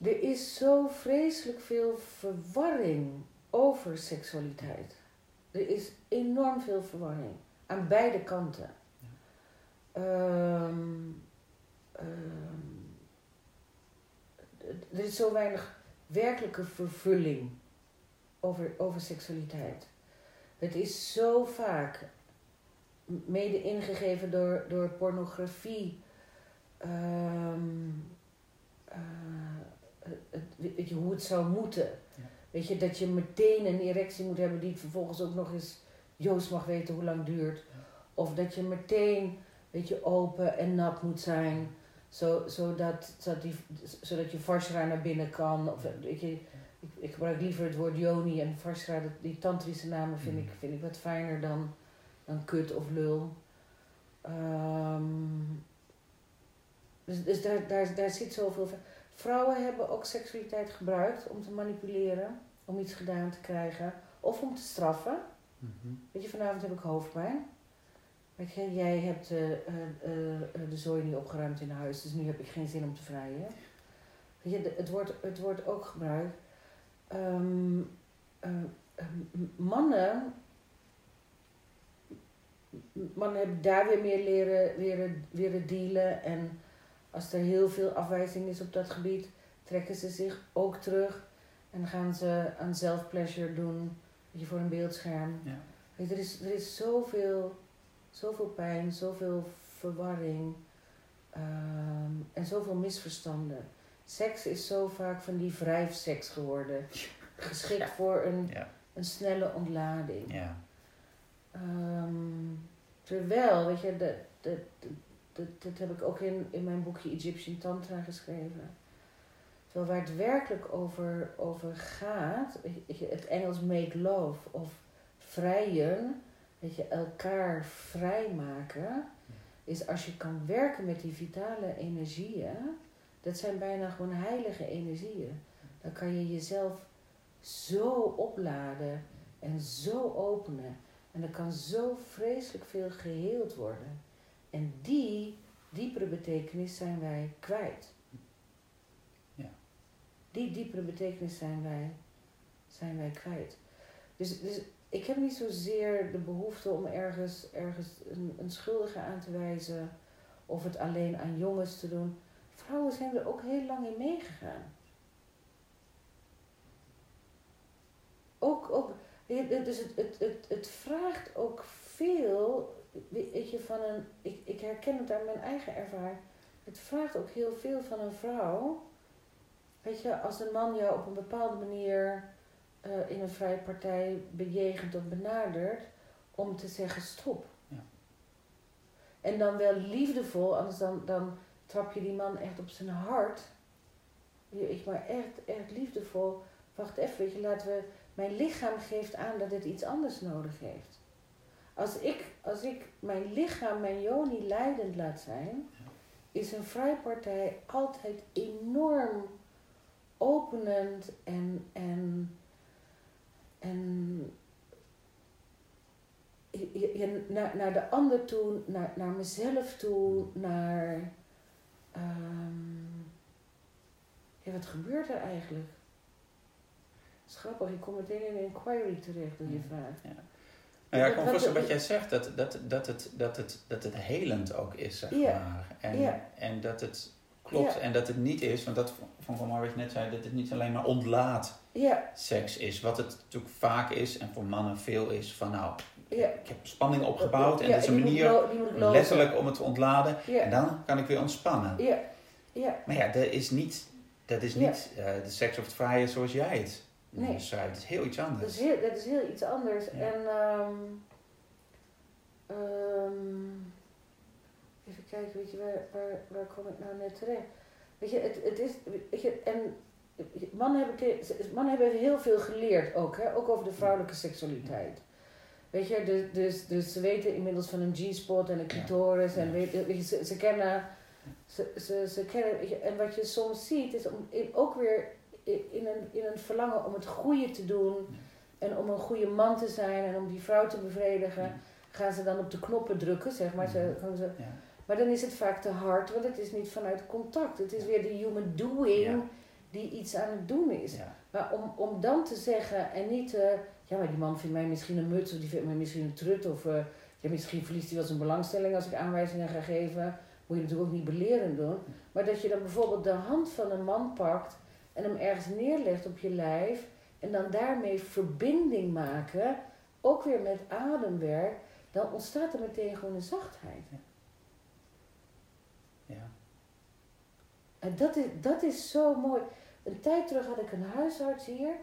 er is zo vreselijk veel verwarring over seksualiteit. Er is enorm veel verwarring aan beide kanten. Ehm, ehm, er is zo weinig werkelijke vervulling over, over seksualiteit. Het is zo vaak mede ingegeven door, door pornografie. Ehm, eh, het, weet je, hoe het zou moeten. Ja. Weet je, dat je meteen een erectie moet hebben die vervolgens ook nog eens Joost mag weten hoe lang duurt. Of dat je meteen, weet je, open en nat moet zijn. Zo, zodat, zodat, die, zodat je Varsra naar binnen kan. Of, weet je, ik, ik gebruik liever het woord Joni en Varsra, dat- die tantrische namen vind, Mm. ik, vind ik wat fijner dan, dan kut of lul. Ehm, dus dus daar, daar, daar zit zoveel van. Vrouwen hebben ook seksualiteit gebruikt om te manipuleren, om iets gedaan te krijgen of om te straffen. Mhm. Weet je, vanavond heb ik hoofdpijn. Weet je, jij hebt eh, eh, eh, de zooi niet opgeruimd in huis, dus nu heb ik geen zin om te vrijen. Weet je, de- het wordt, het wordt ook gebruikt. Ehm, eh, eh, m- mannen, mannen hebben daar weer meer leren, leren, leren dealen. En als er heel veel afwijzing is op dat gebied, trekken ze zich ook terug. En gaan ze aan self-pleasure doen, weet je, voor een beeldscherm. Ja. Weet je, er, is, er is zoveel, zoveel pijn, zoveel verwarring ehm, en zoveel misverstanden. Seks is zo vaak van die wrijfseks geworden. Geschikt voor een, Ja. een snelle ontlading. Ja. Ehm, terwijl, weet je, dat, dat, dat, dat, heb ik ook in, in mijn boekje Egyptian Tantra geschreven. Terwijl waar het werkelijk over, over gaat, het Engels make love of vrijen, weet je, elkaar vrijmaken, is als je kan werken met die vitale energieën, dat zijn bijna gewoon heilige energieën. Dan kan je jezelf zo opladen en zo openen. En er kan zo vreselijk veel geheeld worden. En die diepere betekenis zijn wij kwijt. Ja. Die diepere betekenis zijn wij, zijn wij kwijt. Dus, dus ik heb niet zozeer de behoefte om ergens, ergens een, een schuldige aan te wijzen. Of het alleen aan jongens te doen. Vrouwen zijn er ook heel lang in meegegaan. Ook, ook dus het, het, het, het vraagt ook veel, weet je, van een, ik, ik herken het aan mijn eigen ervaring. Het vraagt ook heel veel van een vrouw. Weet je, als een man jou op een bepaalde manier eh, in een vrije partij bejegent of benadert, om te zeggen stop. Ja. En dan wel liefdevol, anders dan, dan trap je die man echt op zijn hart. Je- Ik maar echt, echt liefdevol. Wacht even, weet je, laten we. Mijn lichaam geeft aan dat het iets anders nodig heeft. Als ik, als ik mijn lichaam, mijn joni leidend laat zijn, is een vrijpartij altijd enorm openend en, en, en je- je- naar, naar de ander toe, naar, naar mezelf toe, naar. ehm, ja, wat gebeurt er eigenlijk? Het is grappig, je komt meteen in een inquiry terecht door je vraag. Nou ja, ik kan me wat- voorstellen wat jij zegt, dat, dat, dat, het, dat, het, dat het helend ook is, zeg Ja. maar. En, Ja. en dat het klopt Ja. en dat het niet is, want dat wel mooi wat je net zei, dat het niet alleen maar ontlaat Ja, seks is. Wat het natuurlijk vaak is en voor mannen veel is van nou, ja. ik heb spanning opgebouwd en dat is een manier letterlijk om het te ontladen en dan kan ik weer ontspannen. ja, ja. Maar ja, dat is niet, dat is niet eh, de seks of het vrije zoals jij het Nee. beschrijft. Het is heel iets anders. Dat is heel, dat is heel iets anders. En ehm, even kijken, weet je, waar, waar, waar kom ik nou net terecht? Weet je, het, het is, weet je, en mannen hebben, mannen hebben heel veel geleerd ook, hè, ook over de vrouwelijke seksualiteit. Weet je, dus, dus, dus ze weten inmiddels van een G-spot en een clitoris en weet, weet je, ze, ze kennen, ze, ze, ze kennen, weet je, en wat je soms ziet is om, ook weer in een, in een verlangen om het goede te doen en om een goede man te zijn en om die vrouw te bevredigen, gaan ze dan op de knoppen drukken, zeg maar. Ze, gaan ze, Ja. Maar dan is het vaak te hard, want het is niet vanuit contact. Het is weer de human doing Ja. die iets aan het doen is. Ja. Maar om, om dan te zeggen en niet, eh, ja, maar die man vindt mij misschien een muts of die vindt mij misschien een trut of eh, ja, misschien verliest hij wel zijn belangstelling als ik aanwijzingen ga geven. Moet je natuurlijk ook niet belerend doen. Maar dat je dan bijvoorbeeld de hand van een man pakt en hem ergens neerlegt op je lijf En dan daarmee verbinding maken, ook weer met ademwerk, dan ontstaat er meteen gewoon een zachtheid. En dat is, dat is zo mooi. Een tijd terug had ik een huisarts hier.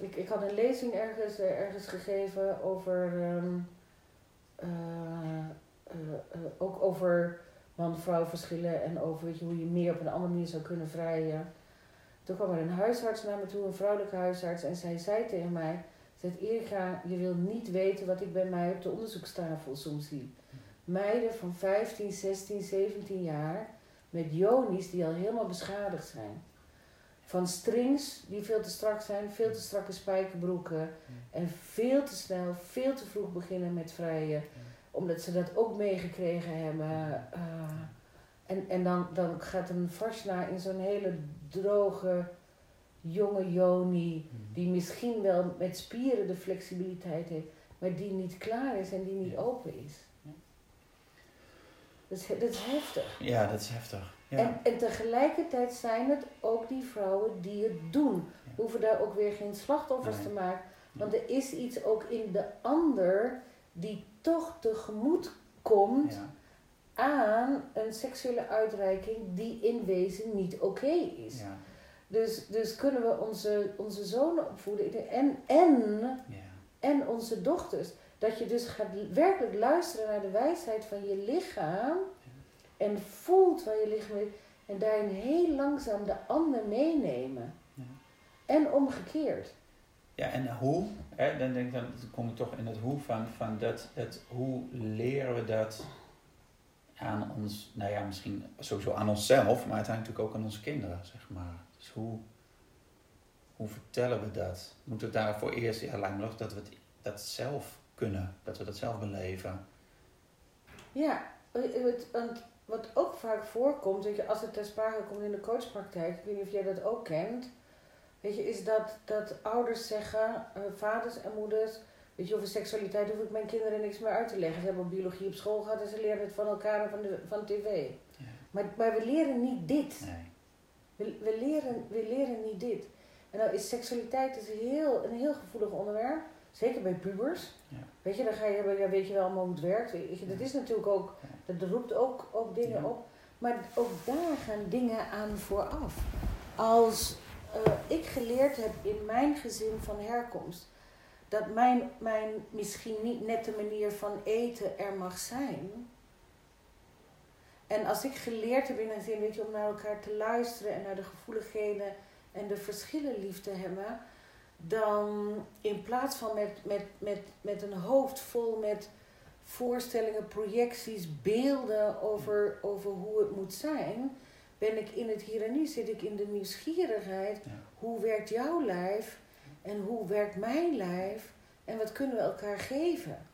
Ik, ik had een lezing ergens, eh, ergens gegeven over. ehm, eh, eh, ook over man-vrouw verschillen en over weet je, hoe je meer op een andere manier zou kunnen vrijen. Toen kwam er een huisarts naar me toe, een vrouwelijke huisarts, en zij zei tegen mij: zei, Erika, je wil niet weten wat ik bij mij op de onderzoekstafel soms zie. Meiden van 15, 16, 17 jaar met jonies die al helemaal beschadigd zijn. Van strings die veel te strak zijn, veel te strakke spijkerbroeken. En veel te snel, veel te vroeg beginnen met vrijen. Omdat ze dat ook meegekregen hebben. eh, en en dan, dan gaat een vashna in zo'n hele droge, jonge joni. Die misschien wel met spieren de flexibiliteit heeft. Maar die niet klaar is en die niet open is. Dat is, dat is heftig. Ja, dat is heftig. Ja. En, en tegelijkertijd zijn het ook die vrouwen die het doen. Ja. We hoeven daar ook weer geen slachtoffers Nee. te maken. Want er is iets ook in de ander die toch tegemoet komt ja. aan een seksuele uitreiking die in wezen niet oké is. Ja. Dus, dus kunnen we onze, onze zonen opvoeden en, en, Ja. en onze dochters. Dat je dus gaat werkelijk luisteren naar de wijsheid van je lichaam. En voelt waar je lichaam is. En daarin heel langzaam de ander meenemen. Ja. En omgekeerd. Ja, en hoe, hè, dan, denk ik, dan kom ik toch in het hoe van, van dat, het, hoe leren we dat aan ons, nou ja, misschien sowieso aan onszelf, maar uiteindelijk natuurlijk ook aan onze kinderen, zeg maar. Dus hoe, hoe vertellen we dat? Moeten we daarvoor eerst, ja, lijkt me dat we het, dat zelf kunnen, dat we dat zelf beleven. Ja, het, want wat ook vaak voorkomt, weet je, als het ter sprake komt in de coachpraktijk, ik weet niet of jij dat ook kent, weet je, is dat, dat ouders zeggen, eh, vaders en moeders, weet je, over seksualiteit hoef ik mijn kinderen niks meer uit te leggen. Ze hebben biologie op school gehad en ze leren het van elkaar en van, de, van tv. Ja. Maar, maar we leren niet dit. Nee. We, we, leren, we leren niet dit. En nou is seksualiteit is heel, een heel gevoelig onderwerp. Zeker bij pubers. Weet je, dan ga je, ja, weet je wel allemaal hoe het werkt. Weet je, dat is natuurlijk ook, dat roept ook, ook dingen Ja. op. Maar ook daar gaan dingen aan vooraf. Als eh, ik geleerd heb in mijn gezin van herkomst, dat mijn, mijn misschien niet nette manier van eten er mag zijn. En als ik geleerd heb in een zin, weet je, om naar elkaar te luisteren en naar de gevoeligheden en de verschillen lief te hebben, dan in plaats van met, met, met, met een hoofd vol met voorstellingen, projecties, beelden over, over hoe het moet zijn, ben ik in het hier en nu, zit ik in de nieuwsgierigheid. Ja. Hoe werkt jouw lijf en hoe werkt mijn lijf en wat kunnen we elkaar geven?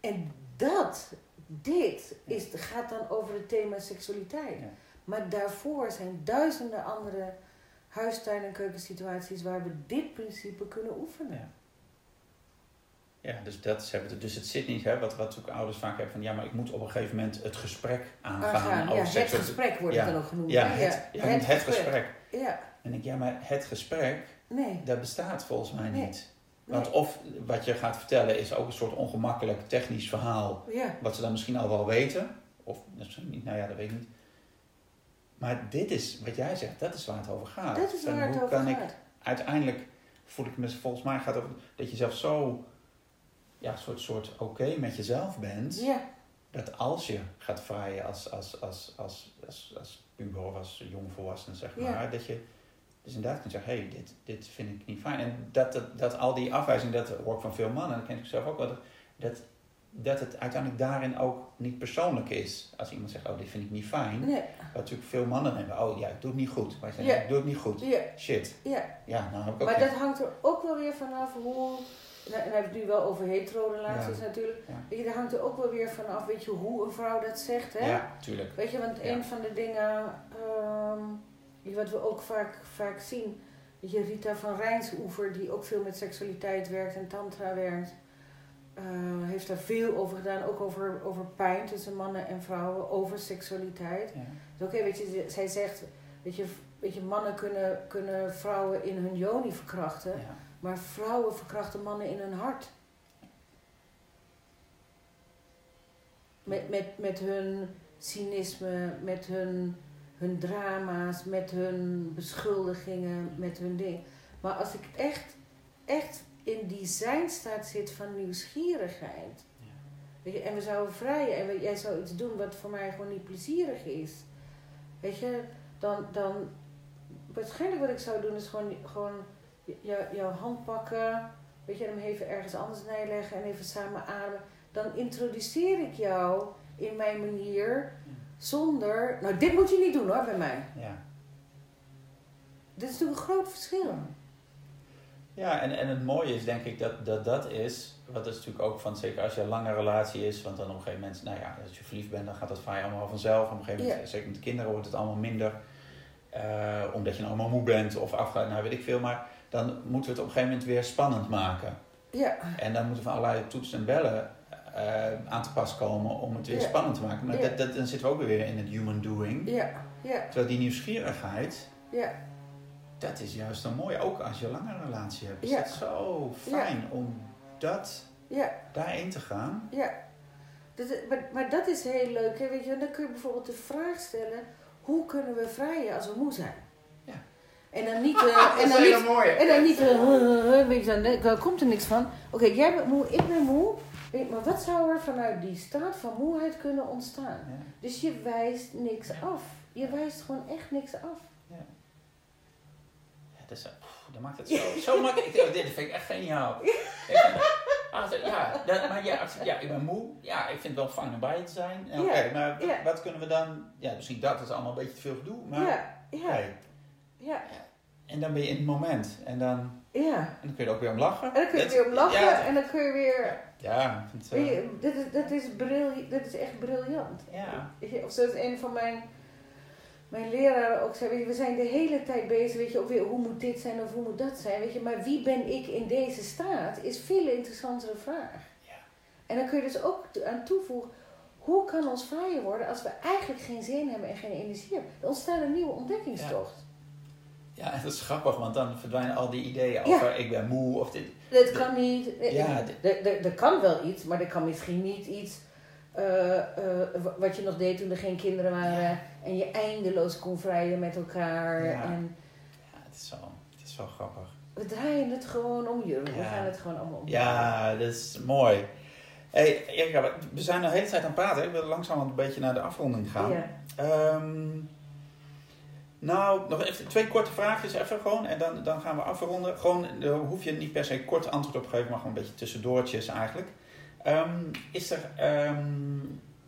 En dat, dit, is, gaat dan over het thema seksualiteit. Ja. Maar daarvoor zijn duizenden andere huistuin- en keukensituaties waar we dit principe kunnen oefenen. Ja. Ja, dus, dat is, het- dus het zit niet, hè, wat, wat ook ouders vaak hebben van ja, maar ik moet op een gegeven moment het gesprek aangaan. Aangaan. over Ja, het seksuele- gesprek wordt Ja. het dan ook genoemd. Ja, hè? het, ja, het, gesprek. Ja, En ik, ja, maar het gesprek, nee. dat bestaat volgens mij Nee. niet. Want nee. of wat je gaat vertellen is ook een soort ongemakkelijk technisch verhaal, Ja, wat ze dan misschien al wel weten. Of misschien niet, nou ja, dat weet ik niet. Maar dit is, wat jij zegt, dat is waar het over gaat. dat is waar het hoe over kan ik gaat. uiteindelijk voel ik me, volgens mij gaat het over dat je zelf zo, ja, soort, soort oké met jezelf bent. Ja, Dat als je gaat vrijen als, als, als, als, als, als puber of als jongvolwassene, zeg Ja. maar, dat je dus inderdaad kunt zeggen, hé, hey, dit, dit vind ik niet fijn. En dat, dat, dat al die afwijzingen, dat hoor ik van veel mannen, dat ken ik zelf ook wel, dat, dat, dat het uiteindelijk daarin ook niet persoonlijk is. Als iemand zegt, oh, dit vind ik niet fijn. nee. Wat natuurlijk veel mannen hebben, oh ja, ik doe het niet goed. Wij zeggen, Ja. ik doe het niet goed. Shit. ja. Ja, nou heb ik ook Maar dat hangt er ook wel weer vanaf hoe. Nou, en dan heb ik het nu wel over hetero-relaties Ja. natuurlijk. Ja. Weet je, daar hangt er ook wel weer vanaf, weet je, hoe een vrouw dat zegt. Hè? Ja, tuurlijk. Weet je, want Ja. een van de dingen ehm, wat we ook vaak, vaak zien, weet je, Rita van Rijnsoever, die ook veel met seksualiteit werkt en tantra werkt, eh, heeft daar veel over gedaan, ook over, over pijn tussen mannen en vrouwen, over seksualiteit. Ja. Dus Oké, weet je, zij zegt, weet je, weet je mannen kunnen, kunnen vrouwen in hun joni verkrachten, Ja. Maar vrouwen verkrachten mannen in hun hart. Met, met, met hun cynisme, met hun, hun drama's, met hun beschuldigingen, met hun dingen. Maar als ik echt, echt in die zijnstaat zit van nieuwsgierigheid. Weet je, en we zouden vrijen en we- jij zou iets doen wat voor mij gewoon niet plezierig is. Weet je, dan, dan waarschijnlijk wat ik zou doen is gewoon, gewoon jou- jouw hand pakken, weet je, hem even ergens anders neerleggen en even samen ademen. Dan introduceer ik jou in mijn manier zonder, nou dit moet je niet doen hoor bij mij. Ja. Dit is natuurlijk een groot verschil. Ja, en, en het mooie is denk ik dat dat, dat is, wat is natuurlijk ook van, zeker als je een lange relatie is, want dan op een gegeven moment, nou ja, als je verliefd bent, dan gaat dat vaak allemaal vanzelf. Op een gegeven moment, Ja. zeker met de kinderen, wordt het allemaal minder, eh, omdat je nou allemaal moe bent of afgaat, nou weet ik veel, maar dan moeten we het op een gegeven moment weer spannend maken. Ja, En dan moeten we allerlei toetsen en bellen eh, aan te pas komen om het weer Ja. spannend te maken. Maar Ja. dat, dat, dan zitten we ook weer in het human doing. ja, ja, Terwijl die nieuwsgierigheid, ja. Dat is juist dan mooi. Ook als je een lange relatie hebt. Is Ja. het zo fijn om dat ja. daarin te gaan. Ja, dat, is- maar, maar dat is heel leuk. Hè? Weet je, dan kun je bijvoorbeeld de vraag stellen: hoe kunnen we vrijen als we moe zijn? Ja. En dan niet. eh, en dan niet mooie. en dan niet, eh, weet je, dan, komt er niks van. Oké, jij bent moe, ik ben moe. Weet je, Maar wat zou er vanuit die staat van moeheid kunnen ontstaan? Dus je wijst niks af. Je wijst gewoon echt niks af. Dat, is, dat maakt het zo, zo makkelijk. Ik- Dit vind ik echt geniaal. Ah, zo- ja, dat, maar ja, als- ja, ik ben moe. Ja, ik vind het wel fijn om bij je te zijn. Oké, Ja, maar ja. wat kunnen we dan... Ja, misschien dat is allemaal een beetje te veel gedoe. Maar, Ja, ja, ja, En dan ben je in het moment. En dan, ja. en dan kun je er ook weer om lachen. En dan kun je Dat- weer om lachen Ja, en dan kun je weer. ja, Weet eh, je, is, dat, is briljant, dat is echt briljant. ja. Of zoals een van mijn, mijn leraren ook zei, weet je, we zijn de hele tijd bezig, weet je, ook weer hoe moet dit zijn of hoe moet dat zijn, weet je, maar wie ben ik in deze staat is veel interessantere vraag. Ja. En dan kun je dus ook aan toevoegen, hoe kan ons vrijer worden als we eigenlijk geen zin hebben en geen energie hebben? Er ontstaat een nieuwe ontdekkingstocht. Ja, dat is grappig, want dan verdwijnen al die ideeën Ja. over ik ben moe of dit. Dat kan niet, Ja, er, er, kan wel iets, maar er kan misschien niet iets eh, eh, wa- wat je nog deed toen er geen kinderen waren en je eindeloos kon vrijen met elkaar. Ja. En Ja, het is zo, het is zo grappig. we draaien het gewoon om je. We gaan het gewoon allemaal om. Ja, dat is mooi. Hey, Erika, we- zijn de hele tijd aan het praten. Ik wil langzaam een beetje naar de afronding gaan. Ja. Ehm, nou, nog even twee korte vraagjes even gewoon. En dan, dan gaan we afronden. Gewoon, daar hoef je niet per se kort antwoord op te geven, maar gewoon een beetje tussendoortjes eigenlijk. Ehm, is er, ehm,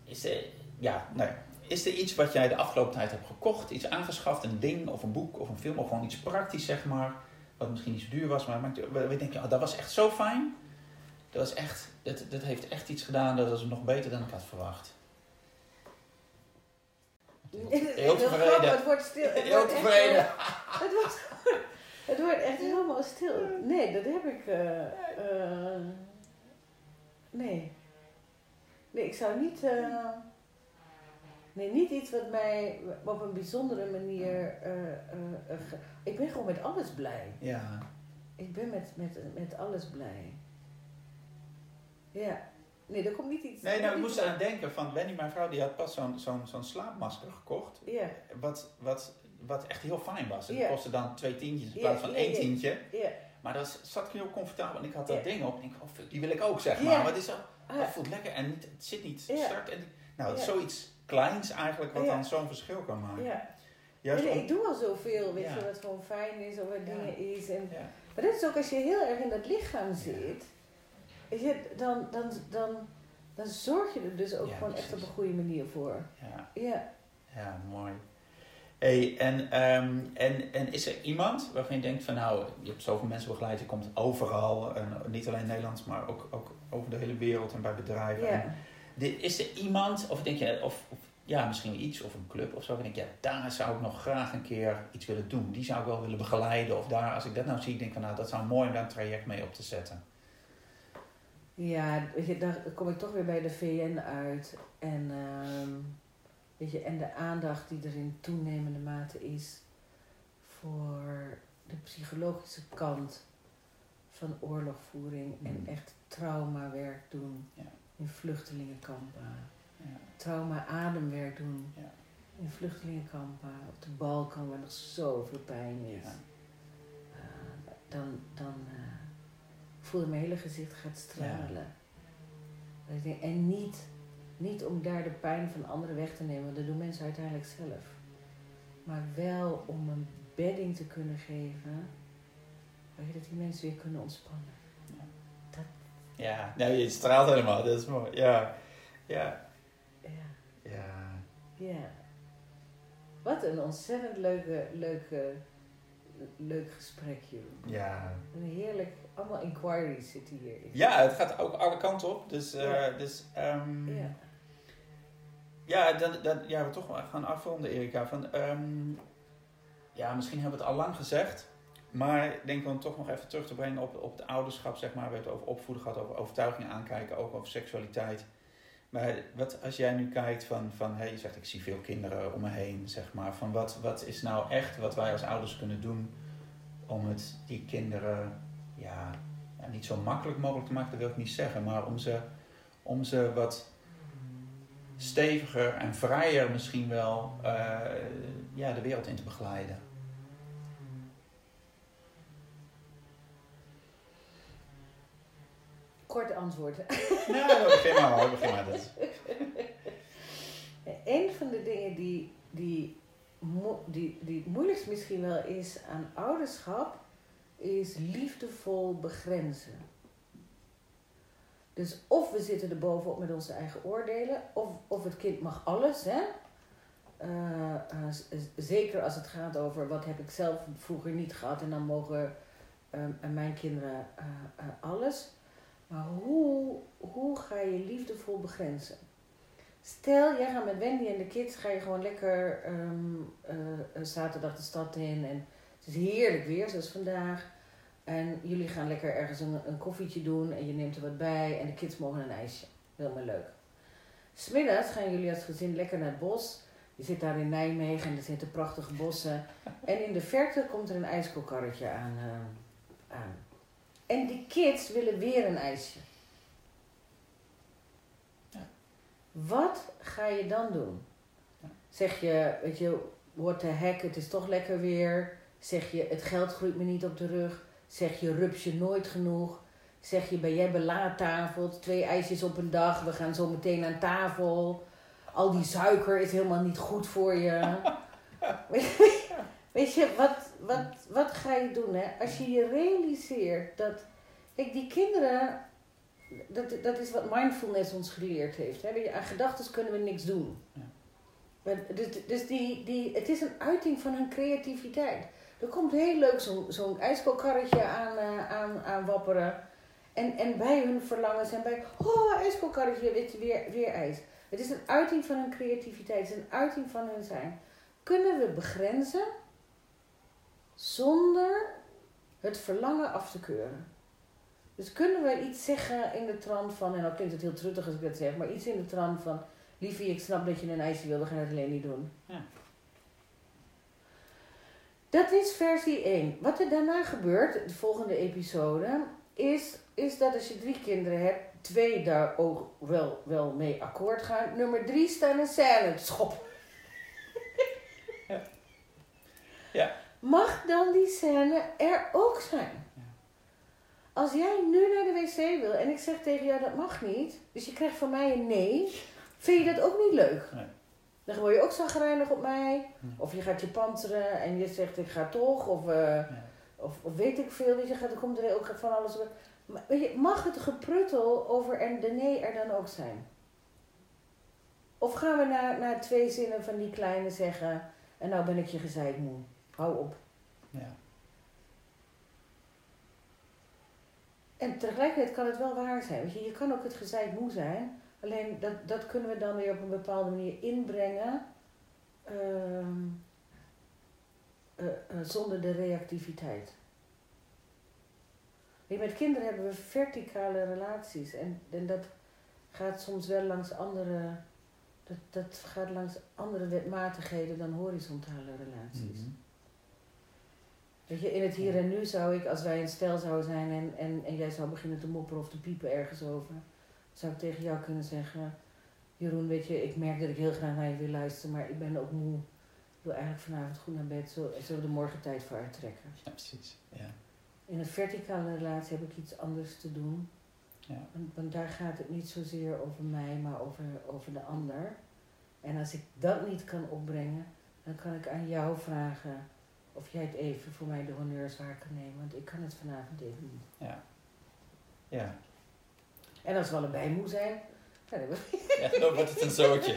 is er, ja, nee. Is er iets wat jij de afgelopen tijd hebt gekocht? Iets aangeschaft, een ding of een boek of een film of gewoon iets praktisch zeg maar. Wat misschien niet zo duur was, maar maakt- waar je oh, dat was echt zo fijn. Dat was echt, dat, dat heeft echt iets gedaan, dat was nog beter dan ik had verwacht. Heel tevreden. Het wordt stil. Het Heel wordt tevreden. het, wordt, het wordt echt helemaal stil. Nee, dat heb ik. eh, eh, nee. Nee, ik zou niet. eh, nee, niet iets wat mij op een bijzondere manier. eh, eh, eh, ik ben gewoon met alles blij. Ja, Ik ben met, met, met alles blij. Ja. Nee, er komt niet iets. nee, nou, ik moest eraan denken van Wendy, mijn vrouw, die had pas zo'n zo'n zo'n slaapmasker gekocht. Ja, Wat, wat, wat echt heel fijn was. Het Ja. kostte dan twee tientjes in Ja, plaats van één tientje. ja. Maar dat zat heel comfortabel. En ik had dat ding op. En ik dacht, oh, fuck, die wil ik ook, zeg maar. Het, is al, Ah, voelt lekker en niet, het zit niet strak. En, nou, zoiets kleins eigenlijk wat dan zo'n verschil kan maken. ja. Juist om- ik doe al zoveel, weet je, wat gewoon fijn is of wat dingen is. En, maar dat is ook als je heel erg in dat lichaam zit, weet je, dan, dan, dan, dan zorg je er dus ook gewoon echt op een goede manier voor. Ja. Ja. Ja, mooi. Hey, en, ehm, en, en is er iemand waarvan je denkt van nou, je hebt zoveel mensen begeleid, je komt overal, en niet alleen Nederlands, maar ook, ook over de hele wereld en bij bedrijven. En ja. Is er iemand, of denk je, of, of ja, misschien iets, of een club of zo, je denkt, ja, daar zou ik nog graag een keer iets willen doen. Die zou ik wel willen begeleiden. Of daar, als ik dat nou zie, denk ik van nou, dat zou mooi om daar een traject mee op te zetten. Ja, weet je, daar kom ik toch weer bij de VN uit. En, ehm, weet je, en de aandacht die er in toenemende mate is voor de psychologische kant van oorlogvoering en Mm. echt traumawerk doen Ja. In vluchtelingenkampen. Ja. Trauma-ademwerk doen Ja. in vluchtelingenkampen op de Balkan waar nog zoveel pijn is. Ja. Eh, dan dan eh, voelde mijn hele gezicht gaat stralen. En niet, niet om daar de pijn van anderen weg te nemen, want dat doen mensen uiteindelijk zelf. Maar wel om een bedding te kunnen geven, waar je dat die mensen weer kunnen ontspannen. Ja, nee, je straalt helemaal. Dat is mooi. Ja. Ja. Ja. Ja. Ja. Wat een ontzettend leuke, leuke, leuk gesprek, joh. Ja. Een heerlijk, allemaal inquiries zitten hierin. Ja, het gaat ook alle kanten op. Dus, Ja. dus ehm, Ja. ja, dan, dan, ja, we toch wel gaan afronden, Erika. Van, ehm, ja, misschien hebben we het al lang gezegd. Maar ik denk dan toch nog even terug te brengen op, op het ouderschap, zeg maar. We hebben het over opvoeden gehad, over overtuigingen aankijken, ook over seksualiteit. Maar wat, als jij nu kijkt van, van hey, je zegt ik zie veel kinderen om me heen, zeg maar. Van wat, wat is nou echt wat wij als ouders kunnen doen om het die kinderen ja, niet zo makkelijk mogelijk te maken, dat wil ik niet zeggen. Maar om ze, om ze wat steviger en vrijer misschien wel eh, ja, de wereld in te begeleiden. Kort antwoord. Nou, begin maar hoor, begin maar. Dat. Een van de dingen die, die, die, die het moeilijkst misschien wel is aan ouderschap, is liefdevol begrenzen. Dus of we zitten er bovenop met onze eigen oordelen, of, of het kind mag alles, hè. Eh, eh, z- zeker als het gaat over wat heb ik zelf vroeger niet gehad en dan mogen en mijn kinderen eh, eh, alles. Maar hoe, hoe ga je liefdevol begrenzen? Stel, jij gaat met Wendy en de kids, ga je gewoon lekker eh, zaterdag de stad in. En het is heerlijk weer, zoals vandaag. En jullie gaan lekker ergens een, een koffietje doen en je neemt er wat bij. En de kids mogen een ijsje. Helemaal leuk. Smiddags gaan jullie als gezin lekker naar het bos. Je zit daar in Nijmegen en er zitten prachtige bossen. En in de verte komt er een ijskoelkarretje aan, eh, aan. En die kids willen weer een ijsje. Ja. Wat ga je dan doen? Zeg je, weet je, what the heck, het is toch lekker weer. Zeg je, het geld groeit me niet op de rug. Zeg je, rups je nooit genoeg. Zeg je, ben jij belaattafeld? Twee ijsjes op een dag, we gaan zo meteen aan tafel. Al die suiker is helemaal niet goed voor je. Weet je, wat, wat, wat ga je doen? Hè? Als je je realiseert dat. Kijk, die kinderen. Dat, dat is wat mindfulness ons geleerd heeft. Hè? Aan gedachten kunnen we niks doen. Ja. Maar, dus dus die, die, het is een uiting van hun creativiteit. Er komt heel leuk zo'n zo'n ijskoolkarretje aan, eh, aan, aan wapperen. En, en bij hun verlangens en bij. Oh, ijskoolkarretje, weet je, weer, weer ijs. Het is een uiting van hun creativiteit. Het is een uiting van hun zijn. Kunnen we begrenzen zonder het verlangen af te keuren. Dus kunnen we iets zeggen in de trant van, en dan klinkt het heel truttig als ik dat zeg, maar iets in de trant van, liefie, ik snap dat je een ijsje wil, we gaan het alleen niet doen. Ja. Dat is versie 1. Wat er daarna gebeurt, de volgende episode, is, is dat als je drie kinderen hebt, twee daar ook wel, wel mee akkoord gaan. Nummer drie staan een scène te schoppen. Ja. Ja. Mag dan die scène er ook zijn? Ja. Als jij nu naar de wc wil en ik zeg tegen jou dat mag niet, dus je krijgt van mij een nee, vind je dat ook niet leuk? Nee. Dan word je ook zagrijnig op mij, Hm. of je gaat je panteren en je zegt ik ga toch, of, eh, Ja. of, of weet ik veel, weet je, gaat, er komt er ook van alles. op. Maar weet je, mag het gepruttel over en de nee er dan ook zijn? Of gaan we na, na twee zinnen van die kleine zeggen, en nou ben ik je gezeik moe, hou op. Ja. En tegelijkertijd kan het wel waar zijn. Weet je, je kan ook het gezeik moe zijn. Alleen dat, dat kunnen we dan weer op een bepaalde manier inbrengen. ehm, eh, eh, zonder de reactiviteit. Weet je, met kinderen hebben we verticale relaties. En, en dat gaat soms wel langs andere... Dat, dat gaat langs andere wetmatigheden dan horizontale relaties. Mhm. Weet je, in het hier en nu zou ik, als wij een stel zouden zijn en, en, en jij zou beginnen te mopperen of te piepen ergens over, zou ik tegen jou kunnen zeggen, Jeroen, weet je, ik merk dat ik heel graag naar je wil luisteren, maar ik ben ook moe. Ik wil eigenlijk vanavond goed naar bed, zullen we de morgen tijd voor uittrekken. Ja, precies. Ja. In een verticale relatie heb ik iets anders te doen. Ja. Want, want daar gaat het niet zozeer over mij, maar over, over de ander. En als ik dat niet kan opbrengen, dan kan ik aan jou vragen of jij het even voor mij de honneurs waar kan nemen. Want ik kan het vanavond even niet. Ja. Ja. En als we allebei moe zijn, dan, hebben we- ja, dan wordt het een zootje.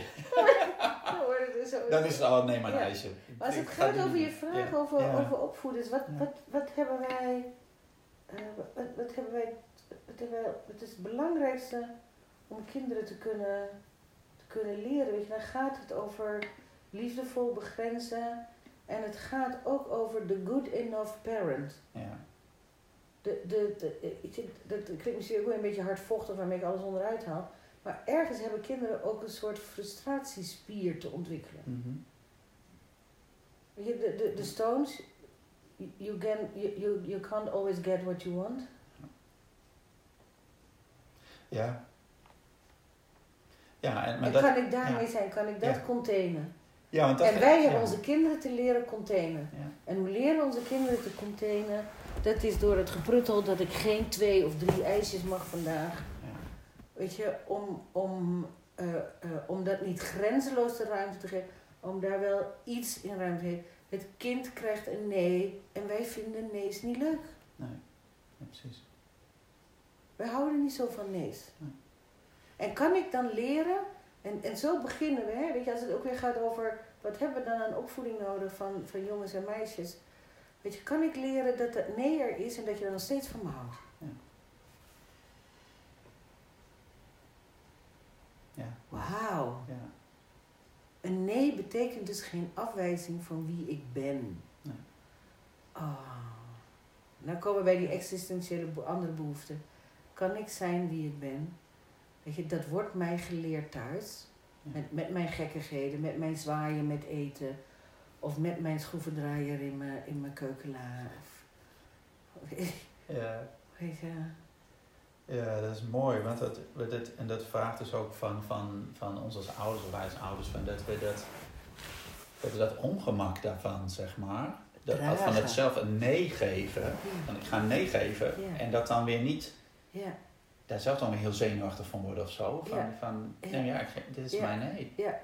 dan wordt het dus zo. Dan is het al, neem maar een Ja. ijsje. Maar als het ga gaat over je vraag ja. over, over opvoeders, wat, wat, wat hebben wij, eh, wat, wat hebben wij, wat hebben wij, wat is het belangrijkste om kinderen te kunnen, te kunnen leren? Weet je, dan gaat het over liefdevol begrenzen en het gaat ook over the good enough parent. Ja. De, de, de, ik zit- dat klinkt misschien ook wel een beetje hardvochtig waarmee ik alles onderuit haal. Maar ergens hebben kinderen ook een soort frustratiespier te ontwikkelen. Weet je, de, de, de Stones, you, can, you, you, you can't always get what you want. Ja. Ja, en, maar en dat, kan ik daarmee ja. zijn, kan ik dat Ja. containen? Ja, want dat en wij hebben onze kinderen te leren containen. En hoe leren onze kinderen te containen? Dat is door het gepruttel dat ik geen twee of drie ijsjes mag vandaag. Weet je, om, om, eh, eh, om dat niet grenzeloos de ruimte te geven, om daar wel iets in ruimte te geven. Het kind krijgt een nee en wij vinden nee's niet leuk. Nee. Ja, precies. Wij houden niet zo van nee's. Nee. En kan ik dan leren, en, en zo beginnen we, hè, weet je, als het ook weer gaat over wat hebben we dan aan opvoeding nodig van, van jongens en meisjes. Weet je, kan ik leren dat het nee er is en dat je er nog steeds van me houdt? Ja. Wauw. Ja. Een nee betekent dus geen afwijzing van wie ik ben. Nee. Oh. Nou komen we bij die existentiële andere behoeften. Kan ik zijn wie ik ben? Weet je, dat wordt mij geleerd thuis. Met, met mijn gekkigheden, met mijn zwaaien met eten. Of met mijn schroevendraaier in mijn, in mijn keukenla. Of, Ja. weet je, Ja, dat is mooi, want dat, dat, en dat vraagt dus ook van, van, van ons als ouders of wij als ouders, van dat, we dat, dat we dat ongemak daarvan, zeg maar, dat, van het zelf een nee geven, van ik ga een nee geven, Ja. en dat dan weer niet, ja, daar zelf dan weer heel zenuwachtig van worden of zo, van, Ja. van Ja. nee, ja, ik, ge- dit is Ja. mijn nee. ja.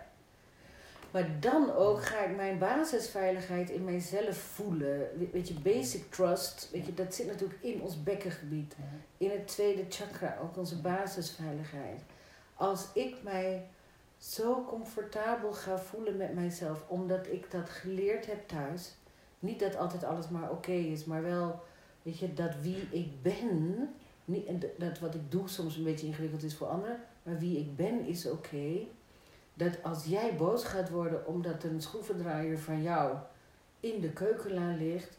Maar dan ook ga ik mijn basisveiligheid in mijzelf voelen. We- Weet je, basic trust, weet je, dat zit natuurlijk in ons bekkengebied. in het tweede chakra, ook onze basisveiligheid. Als ik mij zo comfortabel ga voelen met mijzelf, omdat ik dat geleerd heb thuis. Niet dat altijd alles maar oké is, maar wel, weet je, dat wie ik ben, niet, en dat- dat wat ik doe soms een beetje ingewikkeld is voor anderen, maar wie ik ben is oké. Dat als jij boos gaat worden omdat een schroevendraaier van jou in de keukenla ligt,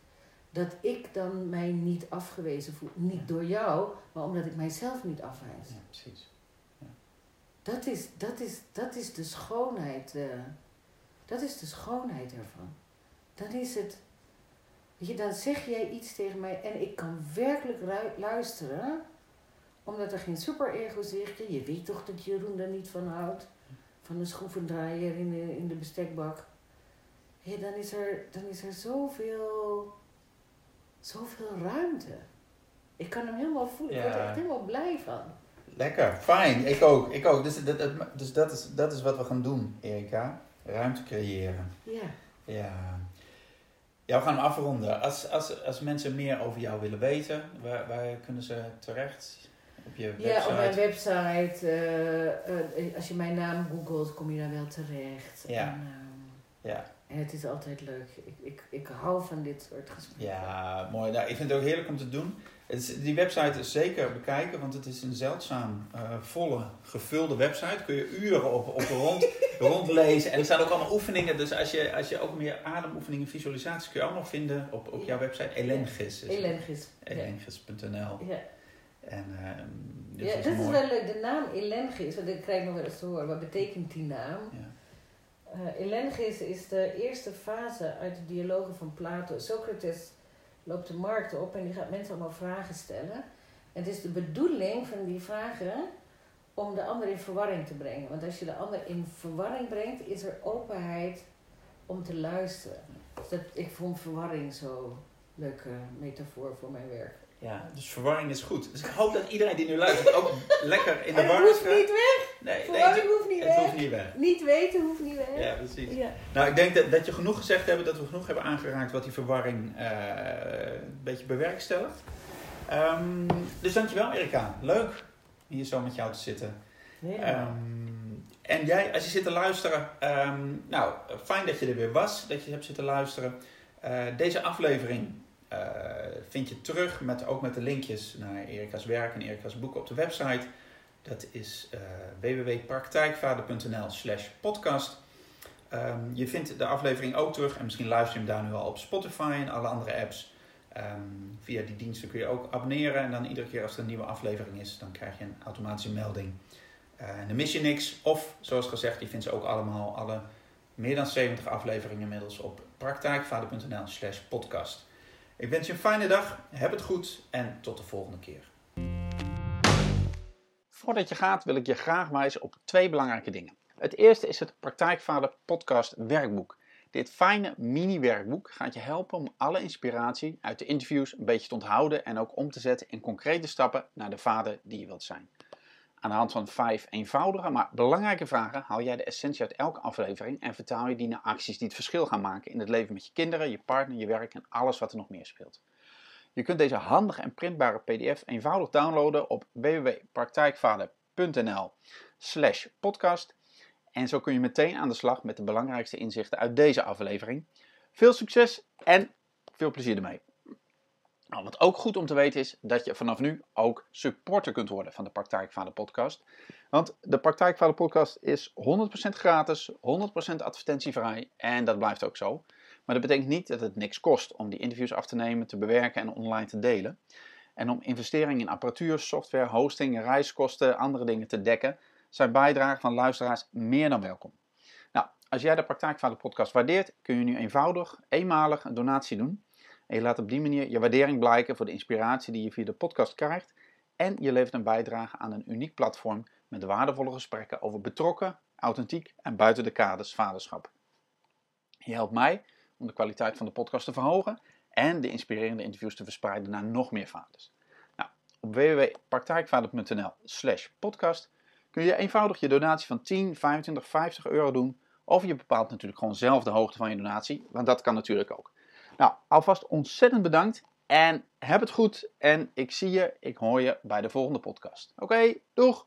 dat ik dan mij niet afgewezen voel. Niet door jou, maar omdat ik mijzelf niet afwijs. Ja, precies. Dat, is, dat, is, dat is de schoonheid. eh, dat is de schoonheid ervan. Dan is het. Je, dan zeg jij iets tegen mij en ik kan werkelijk luisteren. Omdat er geen superego zegt. Je weet toch dat Jeroen er niet van houdt. Van een schroevendraaier in de, in de bestekbak. Ja, dan is er, dan is er zoveel, zoveel ruimte. Ik kan hem helemaal voelen. Ik word er echt helemaal blij van. Lekker, fijn, ik ook, ik ook. Dus, dat, dat- dus dat, is, dat is wat we gaan doen, Erika. Ruimte creëren. Ja. Ja. Ja, we gaan hem afronden. Als, als, als mensen meer over jou willen weten, waar, waar kunnen ze terecht? Op je website? Ja, op mijn website. eh, eh, als je mijn naam googelt, kom je daar wel terecht. Ja. En, ehm, Ja. En het is altijd leuk. Ik, ik, ik hou van dit soort gesprekken. Ja, mooi. Nou, ik vind het ook heerlijk om te doen. Is, die website is zeker bekijken, want het is een zeldzaam eh, volle, gevulde website. Kun je uren op, op rond, rondlezen. En er staan ook allemaal oefeningen. Dus als je, als je ook meer ademoefeningen, visualisaties kun je allemaal vinden op, op jouw website. Elengis. is. Elengis.nl. Ja. En ehm, dus ja, dat is is mooi. wel leuk. De naam Elengis, want ik krijg nog wel eens te horen. Wat betekent die naam? Ja. Eh Elengis is de eerste fase uit de dialogen van Plato. Socrates loopt de markt op en die gaat mensen allemaal vragen stellen. En het is de bedoeling van die vragen om de ander in verwarring te brengen. Want als je de ander in verwarring brengt, is er openheid om te luisteren. Dus dat, ik vond verwarring zo leuke metafoor voor mijn werk. Ja, dus verwarring is goed. Dus ik hoop dat iedereen die nu luistert ook lekker in de war het is. hoeft niet weg. Nee, Verwarring het, hoeft niet het weg. hoeft niet weg. Niet weten hoeft niet weg. Ja, precies. Ja. Nou, ik denk dat, dat je genoeg gezegd hebt, dat we genoeg hebben aangeraakt wat die verwarring eh, een beetje bewerkstelligt. Ehm, dus dankjewel Erika. Leuk hier zo met jou te zitten. Nee, Ehm, en jij, als je zit te luisteren, ehm, nou, fijn dat je er weer was, dat je hebt zitten luisteren. Eh, deze aflevering eh, vind je terug, met, ook met de linkjes naar Erika's werk en Erika's boeken op de website. Dat is eh www.praktijkvader.nl slash podcast. Ehm, je vindt de aflevering ook terug en misschien luister je hem daar nu al op Spotify en alle andere apps. Ehm, via die diensten kun je ook abonneren en dan iedere keer als er een nieuwe aflevering is, dan krijg je een automatische melding. Eh, en dan mis je niks. Of, zoals gezegd, je vindt ze ook allemaal, alle meer dan 70 afleveringen inmiddels op praktijkvader.nl slash podcast. Ik wens je een fijne dag, heb het goed en tot de volgende keer. Voordat je gaat wil ik je graag wijzen op twee belangrijke dingen. Het eerste is het Praktijkvader podcast werkboek. Dit fijne mini-werkboek gaat je helpen om alle inspiratie uit de interviews een beetje te onthouden en ook om te zetten in concrete stappen naar de vader die je wilt zijn. Aan de hand van vijf eenvoudige, maar belangrijke vragen haal jij de essentie uit elke aflevering en vertaal je die naar acties die het verschil gaan maken in het leven met je kinderen, je partner, je werk en alles wat er nog meer speelt. Je kunt deze handige en printbare PDF eenvoudig downloaden op www.praktijkvader.nl slash podcast. En zo kun je meteen aan de slag met de belangrijkste inzichten uit deze aflevering. Veel succes en veel plezier ermee. Nou, wat ook goed om te weten is dat je vanaf nu ook supporter kunt worden van de Praktijkvader podcast. Want de Praktijkvader podcast is 100% gratis, 100% advertentievrij en dat blijft ook zo. Maar dat betekent niet dat het niks kost om die interviews af te nemen, te bewerken en online te delen. En om investeringen in apparatuur, software, hosting, reiskosten, andere dingen te dekken, zijn bijdragen van luisteraars meer dan welkom. Nou, als jij de Praktijkvader podcast waardeert, kun je nu eenvoudig, eenmalig een donatie doen. En je laat op die manier je waardering blijken voor de inspiratie die je via de podcast krijgt. En je levert een bijdrage aan een uniek platform met waardevolle gesprekken over betrokken, authentiek en buiten de kaders vaderschap. Je helpt mij om de kwaliteit van de podcast te verhogen en de inspirerende interviews te verspreiden naar nog meer vaders. Nou, op www.praktijkvader.nl slash podcast kun je eenvoudig je donatie van 10, 25, 50 euro doen. Of je bepaalt natuurlijk gewoon zelf de hoogte van je donatie, want dat kan natuurlijk ook. Nou, alvast ontzettend bedankt en heb het goed. En ik zie je, ik hoor je bij de volgende podcast. Oké, doeg!